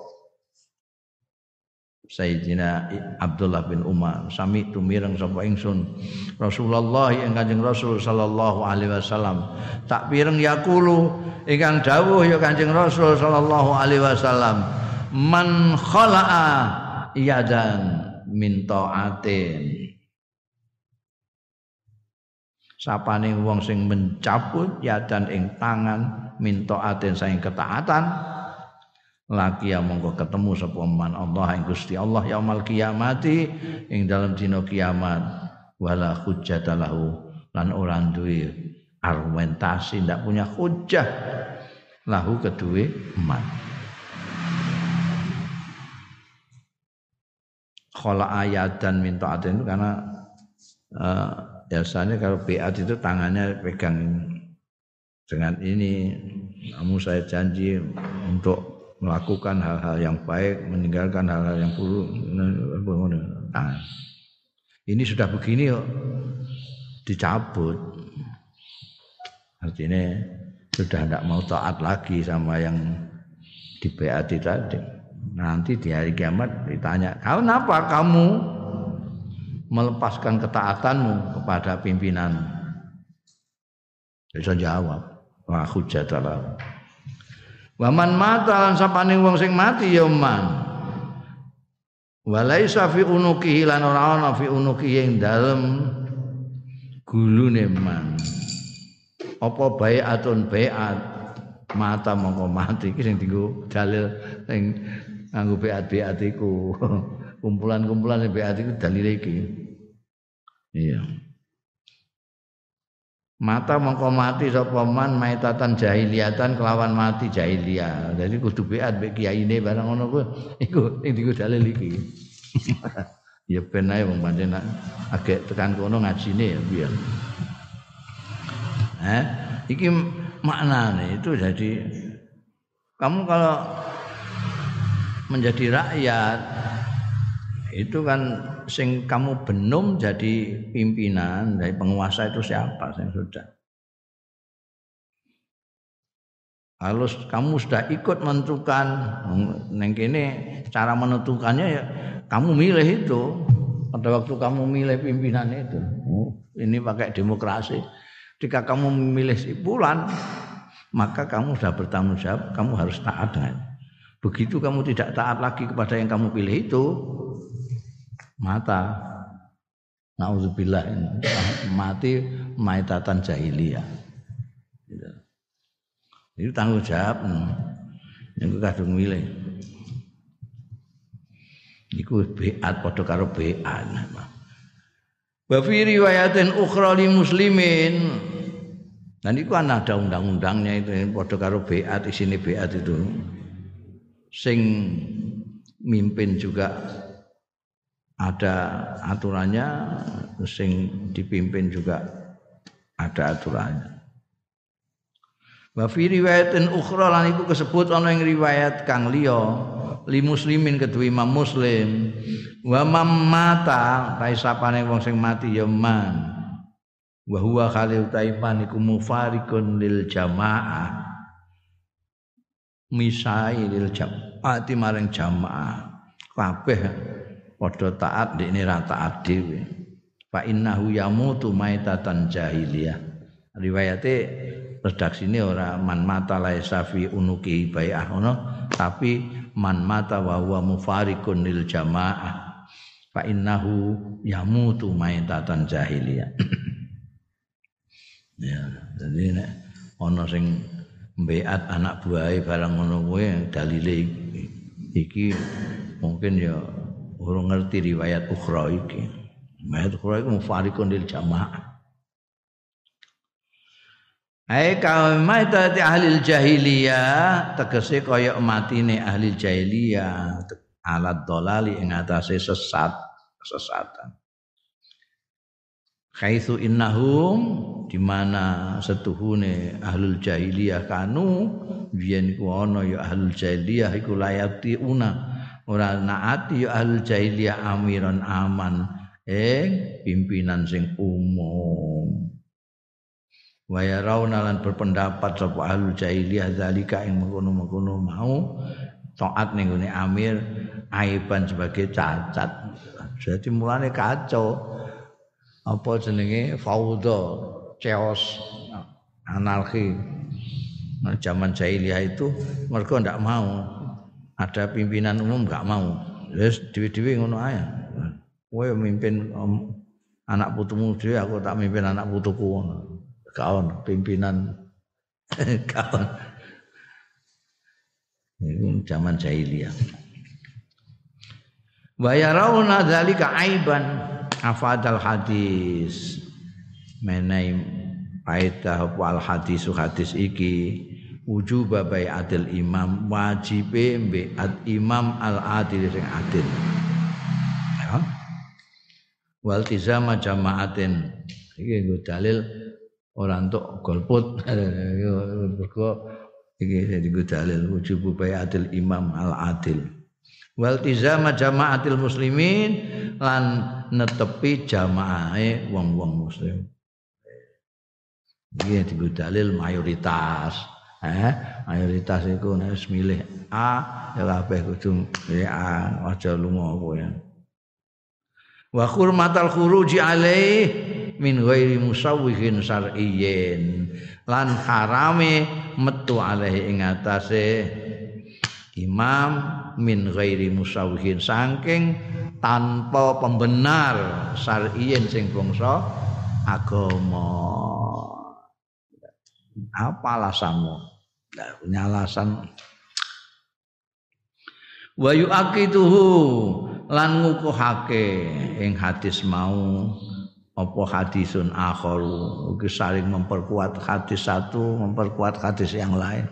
Sayyidina Abdullah bin Umar sami tumireng sapa ingsun? Rasulullah ing Kanjeng Rasul sallallahu alaihi wasallam. Tak pireng yakulu ingkang dawuh ya Kanjeng Rasul sallallahu alaihi wasallam. Man khala'a yadan min ta'atin sapane wong sing mencabut yadan ing tangan minta aten saing ketaatan. Laki ya monggo ketemu sapa man Allah ing Gusti Allah yaumul kiamati ing dalam dina kiamat. Wala hujjata lahu lan ora duwe argumentasi ndak punya hujjah lahu kedue man. Khala ayat dan minta aten itu karena uh, biasanya kalau beat itu tangannya pegang dengan ini. Kamu saya janji untuk melakukan hal-hal yang baik meninggalkan hal-hal yang buruk. Tangan. Ini sudah begini kok. Dicabut. Artinya sudah tidak mau taat lagi sama yang di BAT tadi. Nanti di hari kiamat ditanya kau kenapa kamu melepaskan ketaatanmu kepada pimpinan. Bisa jawab. Wa hujjatalah. Wa man mata lan sapane wong sing mati ya man. Walaisa fi unukihi lan ora ana fi unukihi ing dalem gulune man. Apa baiatun baiat mata mongko mati iki sing dienggo dalil sing nganggo baiat-baiat iku. [LAUGHS] kumpulan-kumpulan BAT itu dalil iki. Iya. Mata mongko mati sapa man maitatan jahiliatan kelawan mati jahiliyah. Jadi kudu beat mbek kiyaine barang ngono kuwi iku diku dalil iki. [LAUGHS] ya ben ae wong pancen tekan kono ngajine ya biar. Eh, iki maknane itu jadi kamu kalau menjadi rakyat itu kan sing kamu benum jadi pimpinan dari penguasa itu siapa yang sudah? Kalau kamu sudah ikut menentukan neng kene cara menentukannya ya kamu milih itu. Pada waktu kamu milih pimpinan itu oh, ini pakai demokrasi. Ketika kamu memilih si bulan maka kamu sudah bertanggung jawab kamu harus taat dengan. Begitu kamu tidak taat lagi kepada yang kamu pilih itu mata. Naudzubillah mati maitatan jahiliyah. Itu tanggung jawab. Hmm. yang kadung milih. Iku beat padha karo beat. Wa fi riwayatin ukhra li muslimin. Dan itu kan ada undang-undangnya itu padha karo beat isine beat itu. Sing mimpin juga ada aturannya sing dipimpin juga ada aturannya. Wa fi riwayatin ukhra lan iku kesebut ana ing riwayat kang liya li muslimin kedua Imam Muslim wa mamata ta sapane wong sing mati ya man. Wa huwa khalil taiman iku mufarikun lil jamaah. Misai lil jamaah maring jamaah. Kabeh padha taat ndekne ra taat dhewe. Fa innahu yamutu maitatan jahiliyah. Riwayate redaksine ora man mata laisa fi unuki bai'ah ngono. Tapi man mata wa huwa mufarikun lil jamaah. Fa innahu yamutu maitatan jahiliyah. [CLEARS THROAT] Ya jadi nek ana sing mbeat anak buahe barang ngono kuwi dalile iki mungkin ya urung ngerti riwayat ukhra iki. Riwayat ukhra iku mufarikun lil jamaah. Ai kaum maitati ahli jahiliyah tegese kaya matine ahli jahiliyah alat dolali ing atase sesat kesesatan. Kaitu innahum di mana setuhune ahlul jahiliyah kanu biyen iku ana ya ahlul jahiliyah iku layati una ora naati ya ahlul jahiliyah amiran aman. Ing pimpinan sing umum. Wa yarawna lan berpendapat sapa ahlul jahiliyah zalika ing mengkono-mengkono mau taat ning gone amir aiban sebagai cacat. Jadi mulane kacau. Apa jenenge? Fauda chaos anarki. Nah, zaman jahiliyah itu mereka ndak mau ada pimpinan umum nggak mau. Wis dewi-dewi ngono ae. Kowe mimpin um, anak putumu dhewe aku tak mimpin anak putuku ngono. Pimpinan. [LAUGHS] Kawan ini zaman jahiliyah. Wa yarawna dzalika aiban afadal hadis. Menai paedah wal hadis hadis iki wujub bai'atil imam wajib at imam al adil sing adil. Ya wal tizama jamaatin. Iki dalil ora entuk golput. [LAUGHS] Mergo iki dadi dalil wujub bayatil imam al adil. Wal tizama jamaatil muslimin lan netepi jamaahe wong-wong muslim. Iki dadi dalil mayoritas eh mayoritas iku nek milih A ya kabeh kudu A aja lunga kowe. Wa hurmatal khuruji alaih min ghairi musawwihin syar'iyyin. Lan harame metu alaihi ing atase imam min ghairi musawwihin. Saking tanpa pembenar syar'iyyin sing bangsa agama. Apa alasanmu tidak punya alasan. Wa yu'aqiduhu lan ngukuhake ing hadis mau apa hadisun akharu. Iki saling memperkuat hadis satu memperkuat hadis yang lain.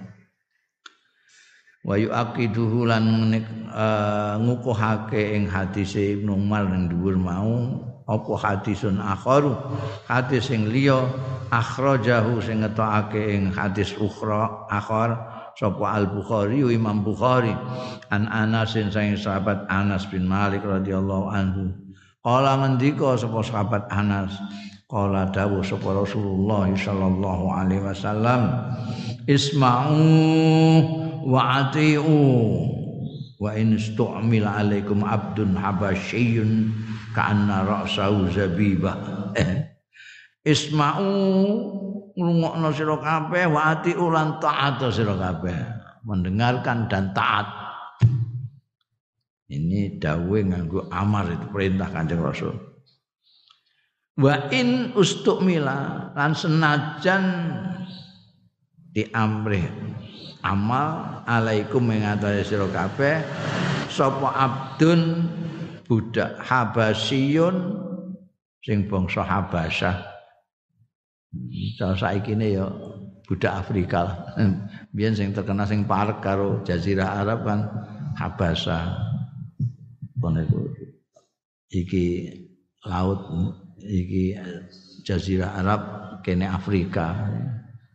Wa yuaqiduhu lan uh, ngukuhake ing hadis Ibnu Umar ning dhuwur mau apa hadisun akharu? Hadis sing liya akhrajahu sing ngetokake ing hadis ukhra akhar sapa Al Bukhari Imam Bukhari. An Anas sing sahabat Anas bin Malik radhiyallahu anhu. Kala ngendika sapa sahabat Anas, kala dawuh sapa Rasulullah sallallahu alaihi wasallam, isma'u wa ati'u wa in istu'mila alaikum abdun habasyiyun ka'anna ra'sahu zabiba. isma'u ngrungokno sira kabeh wa ati'u lan ta'at sira kabeh. Mendengarkan dan taat ini dawe nganggo amar itu perintah Kanjeng Rasul. Wa in ustukmila lan senajan diamrih amal alaikum mengatasi sira kabeh sapa abdun budak habasiyun sing bangsa Habasyah. Saiki ne ya budak Afrika. [LAUGHS] Biyen sing terkenal sing parek karo jazirah Arab kan Habasyah kono iki laut iki jazirah Arab kene Afrika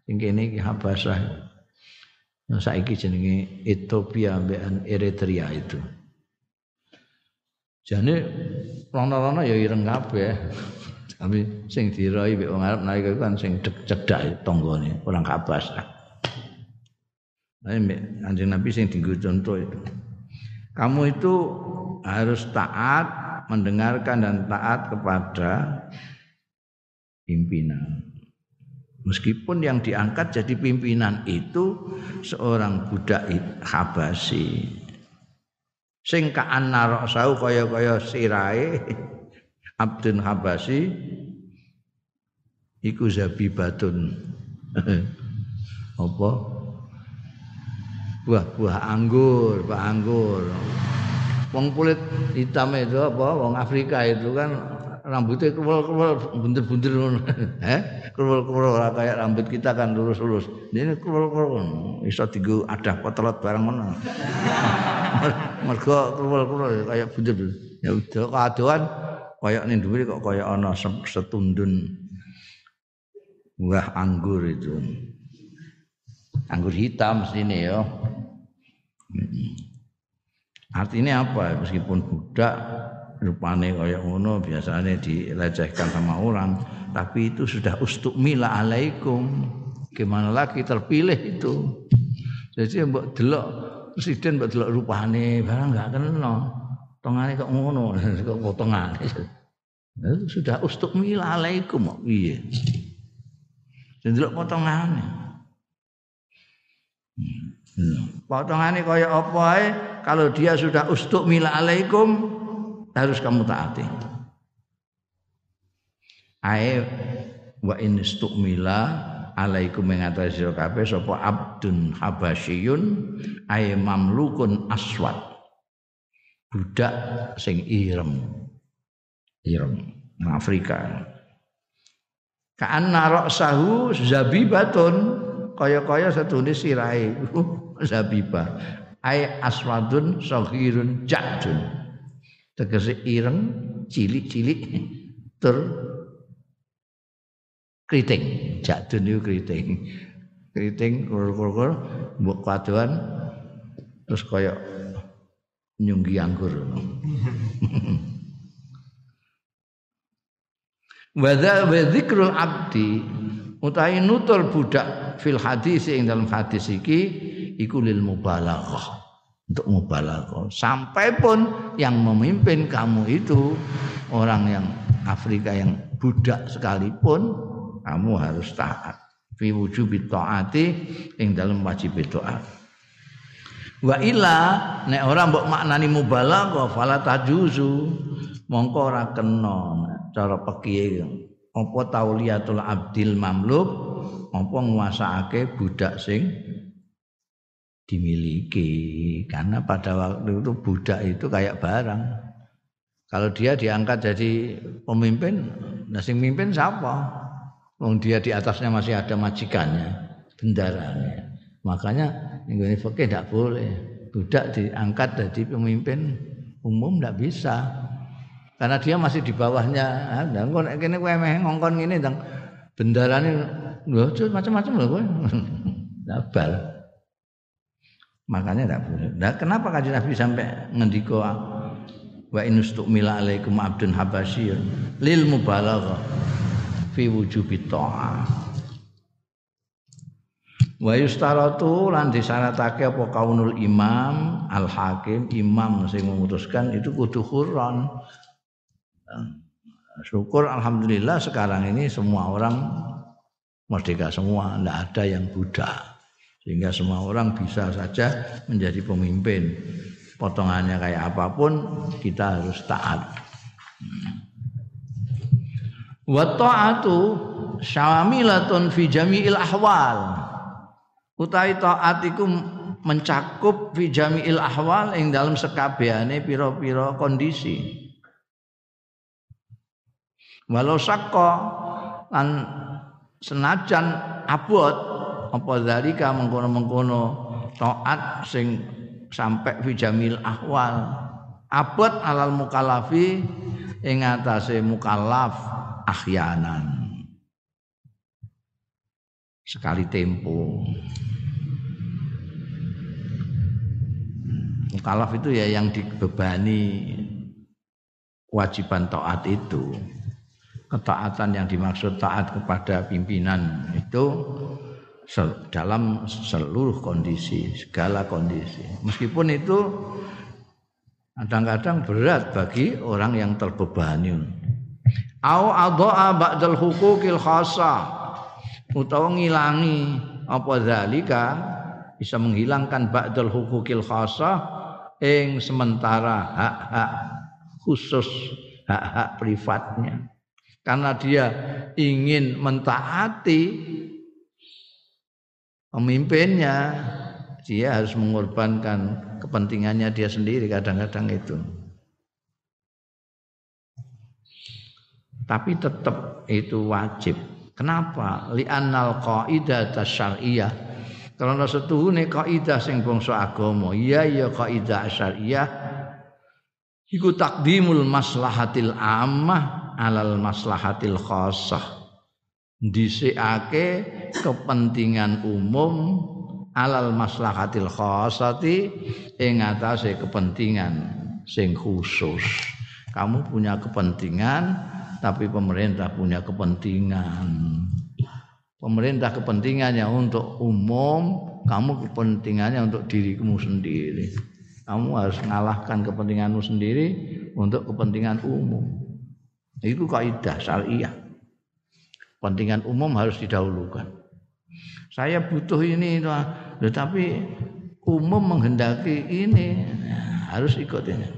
sing kene iki Habasah nah, saiki jenenge Ethiopia mbekan Eritrea itu jane rono-rono ya ireng kabeh tapi sing dirai mbek wong Arab kan sing cedhak tanggane orang Habasah Nah, Anjing Nabi sing dienggo contoh itu. Kamu itu harus taat mendengarkan dan taat kepada pimpinan. Meskipun yang diangkat jadi pimpinan itu seorang budak Habasi. Sing kaan narok sau kaya-kaya sirai [LAUGHS] Abdun Habasi iku zabibatun. [LAUGHS] Apa? Buah-buah anggur, buah anggur. Wong kulit hitam itu apa? Wong Afrika itu kan rambutnya kruwel-kruwel bunder-bunder [LAUGHS] eh kruwel-kruwel ora kayak rambut kita kan lurus-lurus. Ini kruwel-kruwel iso dienggo adah potelot barang ngono. [LAUGHS] Mergo kruwel-kruwel kayak bunder. Ya udah kadoan kayak ning dhuwur kok kayak ana setundun buah anggur itu. Anggur hitam sini ya artinya apa? Meskipun budak rupane kaya ngono biasanya dilecehkan sama orang. Tapi itu sudah ustuk mila alaikum. Gimana lagi terpilih itu? Jadi mbok delok presiden mbok delok rupane barang enggak kena. Tongane kok ngono [LAUGHS] kok potongane sudah ustuk mila alaikum kok piye delok potongane. Hmm. potongane kaya apa kalau dia sudah ustuk mila alaikum harus kamu taati. Ae wa in istukmila alaikum mengatasi sira kabeh sapa abdun habasyun ae mamlukun aswad. Budak sing irem. Irem Afrika. Ka'anna ra'sahu zabibatun kaya-kaya setune sirahe [LAUGHS] zabibah. Ai aswadun saghirun jadun tegese ireng cilik-cilik tur kriting jadun niku kriting kriting kur-kur mbok kadoan terus kaya nyunggi anggur. Wadha [LAUGHS] wa dzikrul abdi utawi nutul budak fil hadis ing dalam hadis iki iku lil mubalaghah untuk mubalaghah. Sampai pun yang memimpin kamu itu orang yang Afrika yang budak sekalipun kamu harus taat. Fi wujubi taati ing dalam wajib taat. Wa illa nek ora mbok maknani mubalaghah fala tajuzu mongko ora kena cara pekiye apa tauliyatul abdil mamluk apa nguasaake budak sing dimiliki. Karena pada waktu itu budak itu kayak barang. Kalau dia diangkat jadi pemimpin nasi mimpin siapa? Wong dia di atasnya masih ada majikannya bendaranya. Makanya ini fakih tidak boleh. Budak diangkat jadi pemimpin umum tidak bisa. Karena dia masih di bawahnya. Dan kok kene kowe meh ngongkon ngene ndang bendarane lho macam-macam lho kowe. [LAUGHS] Nabal. Makanya tidak boleh. Nah, kenapa kajian Nabi sampai ngendiko wa mila alaikum abdun habasyir lil mubalaghah fi wujubi ta'ah. Wa yustaratu lan disyaratake apa kaunul imam al hakim imam sing memutuskan itu kudu khurran. Syukur alhamdulillah sekarang ini semua orang merdeka semua, tidak ada yang budak sehingga semua orang bisa saja menjadi pemimpin. Potongannya kayak apa pun kita harus taat. Wa ta'atu syamilatun fi jami'il ahwal. Utai taat iku mencakup fi jami'il ahwal ing dalam sekabehane pira-pira kondisi. Walau sakko lan senajan abot apa zalika mengkono-mengkono taat sing sampai fi jamil ahwal. Abot alal mukallafi ing atase mukallaf ahyanan. Sekali tempo. Mukallaf itu ya yang dibebani kewajiban taat itu. Ketaatan yang dimaksud taat kepada pimpinan itu dalam seluruh kondisi, segala kondisi. Meskipun itu kadang-kadang berat bagi orang yang terbebani. Au adha'a ba'dal hukukil khassa utawa ngilangi apa zalika bisa menghilangkan ba'dal hukukil khassa ing sementara hak-hak khusus hak-hak privatnya karena dia ingin mentaati pemimpinnya dia harus mengorbankan kepentingannya dia sendiri kadang-kadang itu. tapi tetap itu wajib. Kenapa? Li'annal qaidah tasyariyah. Karena setuhune kaidah sing bangsa agama, iya ya kaidah syariah iku takdimul maslahatil ammah alal maslahatil khassah. Dhisikake kepentingan umum alal maslahatil khassati ing atase kepentingan sing khusus. Kamu punya kepentingan tapi pemerintah punya kepentingan. Pemerintah kepentingannya untuk umum, kamu kepentingannya untuk dirimu sendiri. Kamu harus mengalahkan kepentinganmu sendiri untuk kepentingan umum. Itu kaidah syariah. Kepentingan umum harus didahulukan. Saya butuh ini, tetapi umum menghendaki ini, harus ikut ini.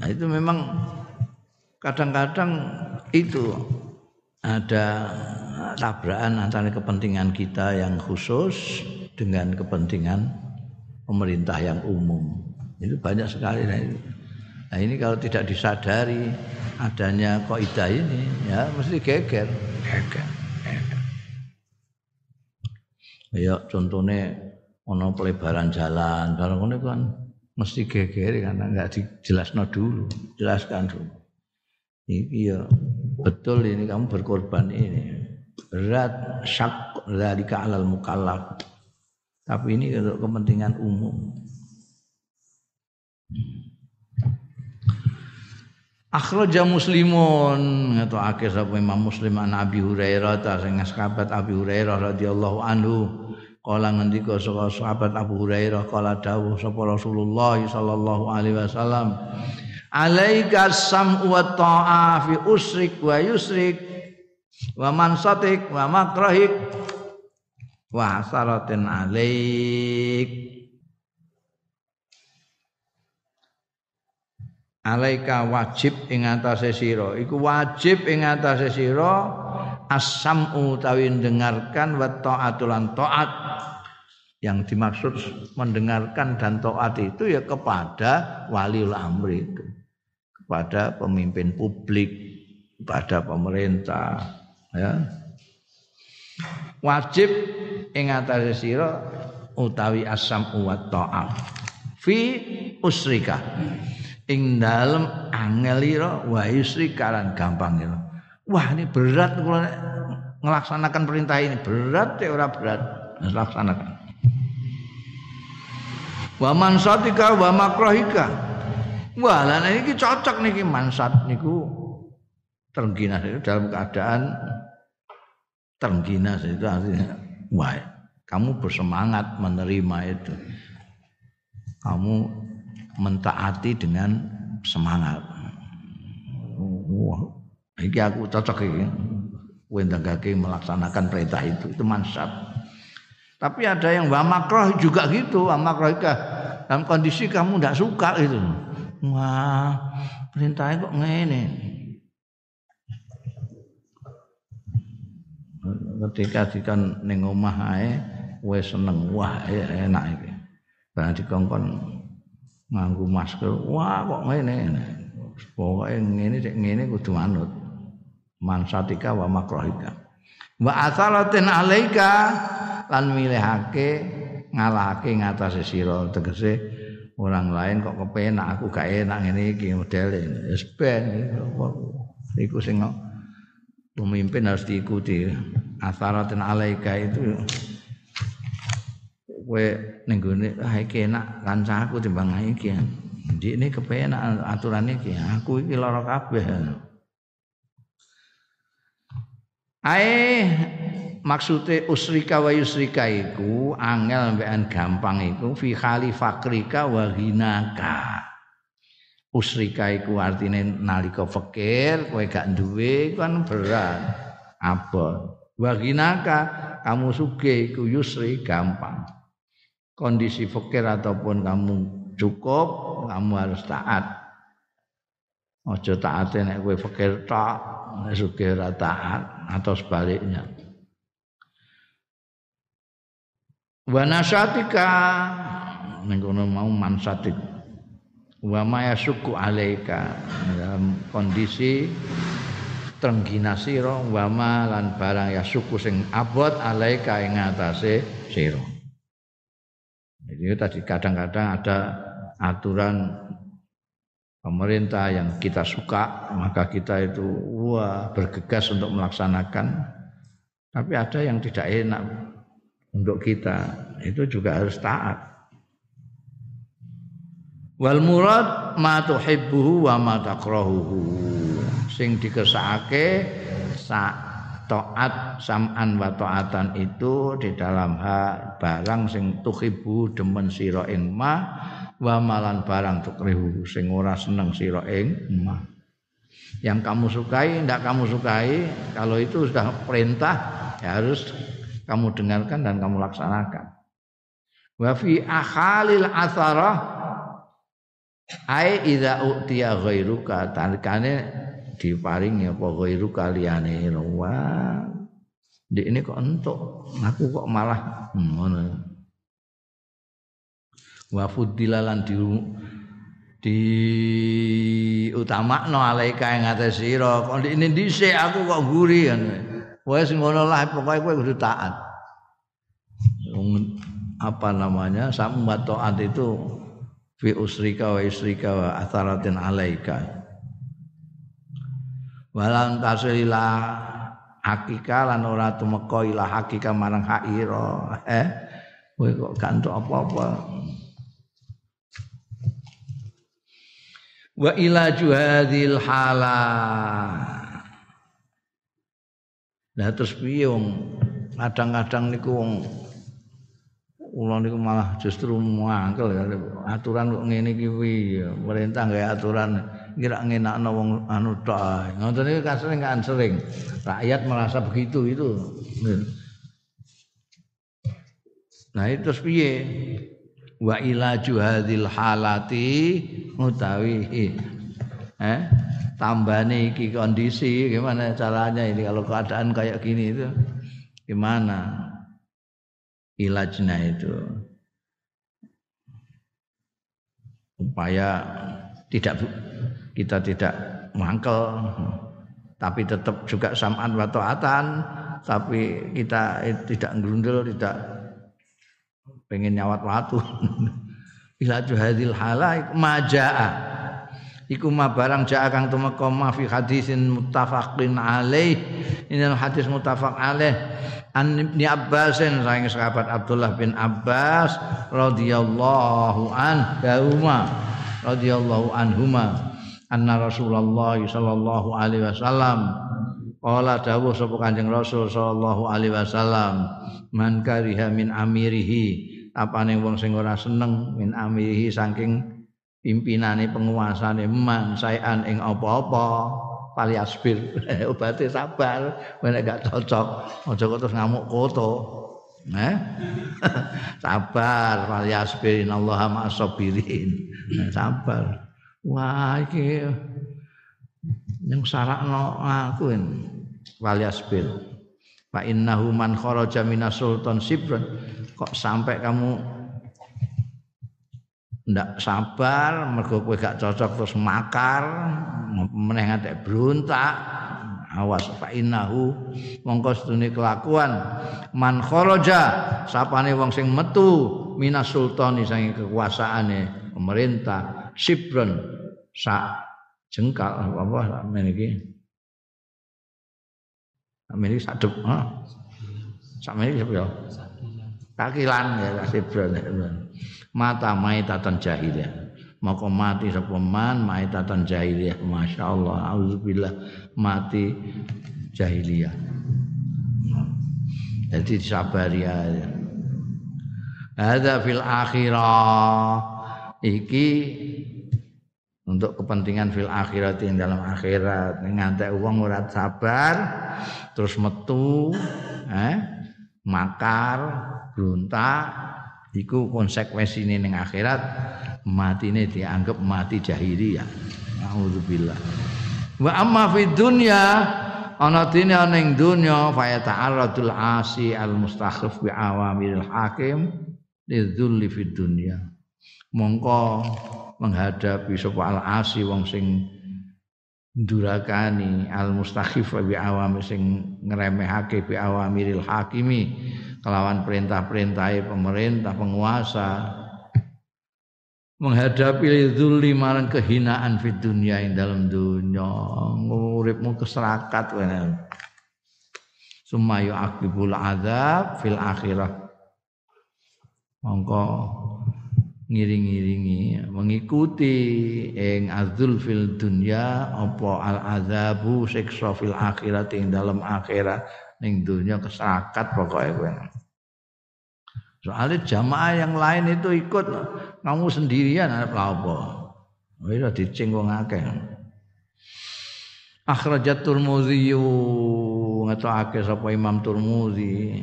Nah itu memang kadang-kadang itu ada tabrakan antara kepentingan kita yang khusus dengan kepentingan pemerintah yang umum. Itu banyak sekali. Nah, itu. Nah ini kalau tidak disadari adanya kaidah ini, ya mesti geger. Geger. Ya contohnya ono pelebaran jalan, kalau ini kan mesti geger karena nggak dijelaskan dulu, jelaskan dulu. Ini ya betul ini kamu berkorban ini berat syak dari alal mukallaf. Tapi ini untuk kepentingan umum. Akhraja Muslimun. Akhir sapa Imam Muslim an Abi Hurairah ta sing sahabat Abi Hurairah radhiyallahu anhu. Kala ngendika saka sahabat Abu Hurairah kala dawuh sapa Rasulullah sallallahu alaihi wasallam Alaika sam'u wa ta'a fi usrik wa yusrik wa mansatik wa makrahik wa hasaratin alaik Alaika wajib ing atase sira. Iku wajib ing atase sira. As-sam'u tawi dengarkan wa ta'atulan ta'at. Yang dimaksud mendengarkan dan taat itu ya kepada waliul amri itu kepada pemimpin publik kepada pemerintah ya. Wajib ing atase sira utawi asam wa ta'at. Fi usrika ing dalem angelira wa yusrika lan gampang wah ini berat kalau melaksanakan perintah ini. Berat ya ora berat. Laksanakan. Wa mansatika wa makrahika. Wah lan ini cocok niki mansat niku. Terengginas itu dalam keadaan terengginas itu artinya wah kamu bersemangat menerima itu. Kamu mentaati dengan semangat wah Iki aku cocok iki. Kowe ndangake melaksanakan perintah itu. Itu mansab. Tapi ada yang wa makroh juga gitu, wa makroh dalam kondisi kamu tidak suka itu. Wah, perintahnya kok ngene. Ketika dikan ning omah ae wis seneng, wah e, enak iki. Barang dikongkon nganggo masker, wah kok ngene. Pokoke ngene cek. Ngene kudu manut. Mansatika wa makrohika. Wa asalatin alaika lan milihake ngalahake ngatasé sira. Tegese orang lain kok kepenak aku gak enak ngene iki modele. Wis ben iku sing pemimpin harus diikuti. Asaratin alaika itu kowe ning gone ah iki enak kancaku timbang iki Dik ini kepenak aturan iki aku iki lara kabeh Ae maksude usrika wa yusrika iku angel mbekan gampang iku fi khali fakrika wa ghinaka. Usrika iku artine nalika fakir kowe gak duwe kan berat. Abot. Wa ghinaka kamu sugih iku yusri gampang. Kondisi fakir ataupun kamu cukup, kamu harus taat. Aja taate nek kowe fakir tok, sugih ora taat atau sebaliknya. Wa nasatika ning mau mansatik. wa ma yasukku alaika dalam kondisi trenggina sira wa ma lan barang yasuku sing abot alaika ing atase sira jadi tadi kadang-kadang ada aturan pemerintah yang kita suka maka kita itu wah bergegas untuk melaksanakan. Tapi ada yang tidak enak untuk kita itu juga harus taat. Wal murad ma tuhibbuhu wa ma takrahuhu. Sing dikersakake sa taat sam'an wa taatan itu di dalam hak barang sing tuhibbu demen sira ing ma wa malan barang tukrihu sing ora seneng sira ing ma yang kamu sukai tidak kamu sukai kalau itu sudah perintah ya harus kamu dengarkan dan kamu laksanakan. Wa fi akhalil asarah ai idza utiya ghairuka talikane diparingi apa ghairuka liyane wa di ini kok entuk. Aku kok malah hmm, ngono. Wa fudilalan di di utamakno alaika ing atas sira. Kok ini dhisik aku kok guri Wes ngono lah pokoke kowe kudu taat. apa namanya sama taat itu fi usrika wa isrika wa atharatin alaika. Walan tasilila hakika lan ora tumeka ila hakika marang haira. Eh, kowe kok gantuk apa-apa. Wa ila juhadil halah Nah terus piye kadang-kadang niku wong kula niku malah justru mangkel ya. Aturan kok ngene iki piye perintah gawe aturan kira ngenakno wong anu tok ngoten niku kan sering kan sering rakyat merasa begitu itu. Nah itu piye? Wa ilaju hadil halati utawi eh tambahnya iki kondisi gimana caranya ini? Kalau keadaan kayak gini itu gimana? Ilajnya itu. Upaya tidak kita tidak mangkel. Tapi tetap juga samaan wa taatan tapi kita tidak ngerundel tidak pengen nyawat waktu [LAUGHS] ilaju hadil halai majaa iku ma barang jaa kang tumeka ma fi hadisin muttafaqin alaih. Ini hadis muttafaq alaih. An Ibnu Abbasin saking sahabat Abdullah bin Abbas radhiyallahu an dauma radhiyallahu anhuma anna Rasulullah sallallahu alaihi wasallam. Qala dawuh sapa Kanjeng Rasul sallallahu alaihi wasallam man kariha min amirihi. Apane wong sing ora seneng min amirihi saking pimpinane penguasane. Man sayan ing apa-apa pali asbir [LAUGHS] obate sabar nek gak cocok aja kok terus ngamuk koto eh? [LAUGHS] Sabar pali asbir innallaha ma'asabirin sabar wah iki yang sarakno aku wali asbir fa innahu man kharaja minas sultan sibran. Kok sampai kamu ndak sabar mergo kowe gak cocok terus makar meneh ngantek brontak awas fa innahu mongko sedune kelakuan. Man kharaja sapane wong sing metu minas sultani saking kekuasaane pemerintah sibron sak jengkal apa men iki. Men iki sak ha? Sak men iki ya? Kakilan ya sibron mata maitatan jahiliyah. Maka mati sapa man maitatan jahiliyah. Masyaallah auzubillah mati jahiliyah. Jadi sabari aja. Ada fil akhirah iki untuk kepentingan fil akhirat yang dalam akhirat. Ngantek uang ora sabar terus metu eh makar berontak. Iku konsekuensine ning akhirat matine dianggap mati jahiliyah naudzubillah wa amma fi dunya ana dene ning dunya fa ta'arradul asi al mustakhif bi awamiril hakim lidzulli fi dunya mongko menghadapi sapa al wong sing ndurakani al mustakhif bi awami sing ngremehake bi awamiril hakimi kelawan perintah-perintah pemerintah penguasa. Menghadapi dzulli marang kehinaan di dunia ing dalam dunia nguripmu keserakat wene sumayu akibul azab fil akhirah. Mongko ngiring-ngiringi mengikuti ing azul fil dunya apa al azabu siksa fil akhirat ing dalam akhirat ning dunya keserakat pokoknya kowe Soalnya jamaah yang lain itu ikut kamu sendirian apa apa. Wis dicing wong akeh. Akhrajat Turmuzi ngetokake sapa Imam Turmuzi.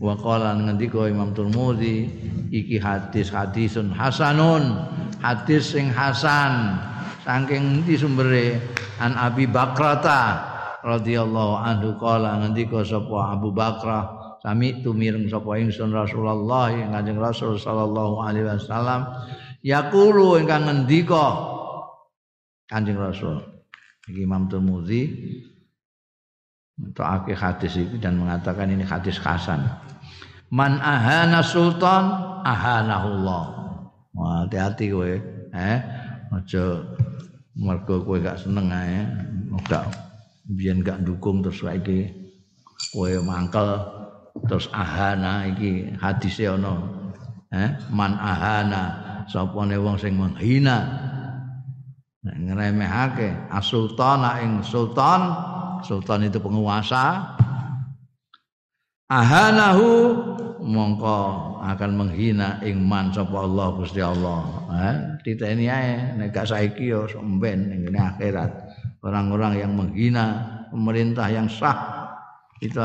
Wa qala ngendika Imam Turmuzi iki hadis hadisun hasanun. Hadis sing hasan. Saking endi sumbere? An Abi Bakrata radhiyallahu anhu qala ngendika sapa Abu Bakrah sami tu mireng sapa ingsun Rasulullah Kanjeng Rasul sallallahu alaihi wasallam yaqulu ingkang ngendika Kanjeng Rasul iki Imam Tirmidzi akhir hadis itu dan mengatakan ini hadis hasan. Man ahana sultan ahanahullah. Wah, hati-hati kowe, eh. Aja mergo kowe gak seneng ae, gak biyen gak dukung terus saiki kowe mangkel terus ahana iki hadise ana eh man ahana sapane wong sing menghina ngremehake asultana ing sultan sultan itu penguasa ahanahu mongko akan menghina ing man sapa Allah Gusti Allah. Eh titeni ae nek gak saiki yo somben ning akhirat. Orang-orang yang menghina pemerintah yang sah itu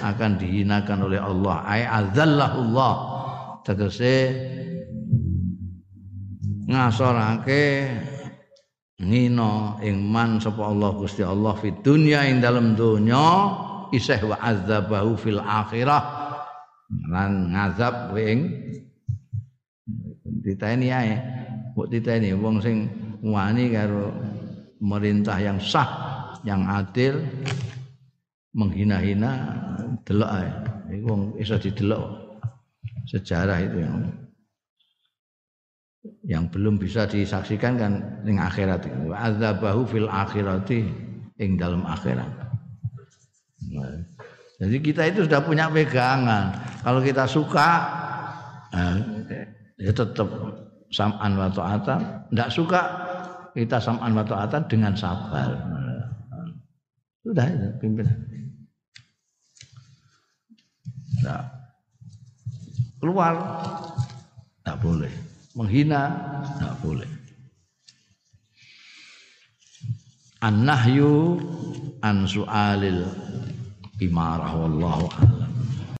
akan dihinakan oleh Allah. Ay azallahullah. Tegese ngasorake ngino ing man sapa Allah Gusti Allah fi dunya ing dalam dunya isih wa azabahu fil akhirah lan ngazab ing diteni ae mbok diteni wong sing wani karo pemerintah yang sah yang adil menghina-hina delok ae. Iku wong iso didelok sejarah itu yang yang belum bisa disaksikan kan ning akhirat. Azabahu fil akhirati ing dalam akhirat. Nah, jadi kita itu sudah punya pegangan. Kalau kita suka nah, ya tetap sam'an wa ta'atan. Tidak suka kita sam'an wa ta'atan dengan sabar. Sudah itu pimpinan. Nah, keluar tidak boleh. Menghina tidak boleh. An-nahyu an su'alil imarah wallahu a'lam.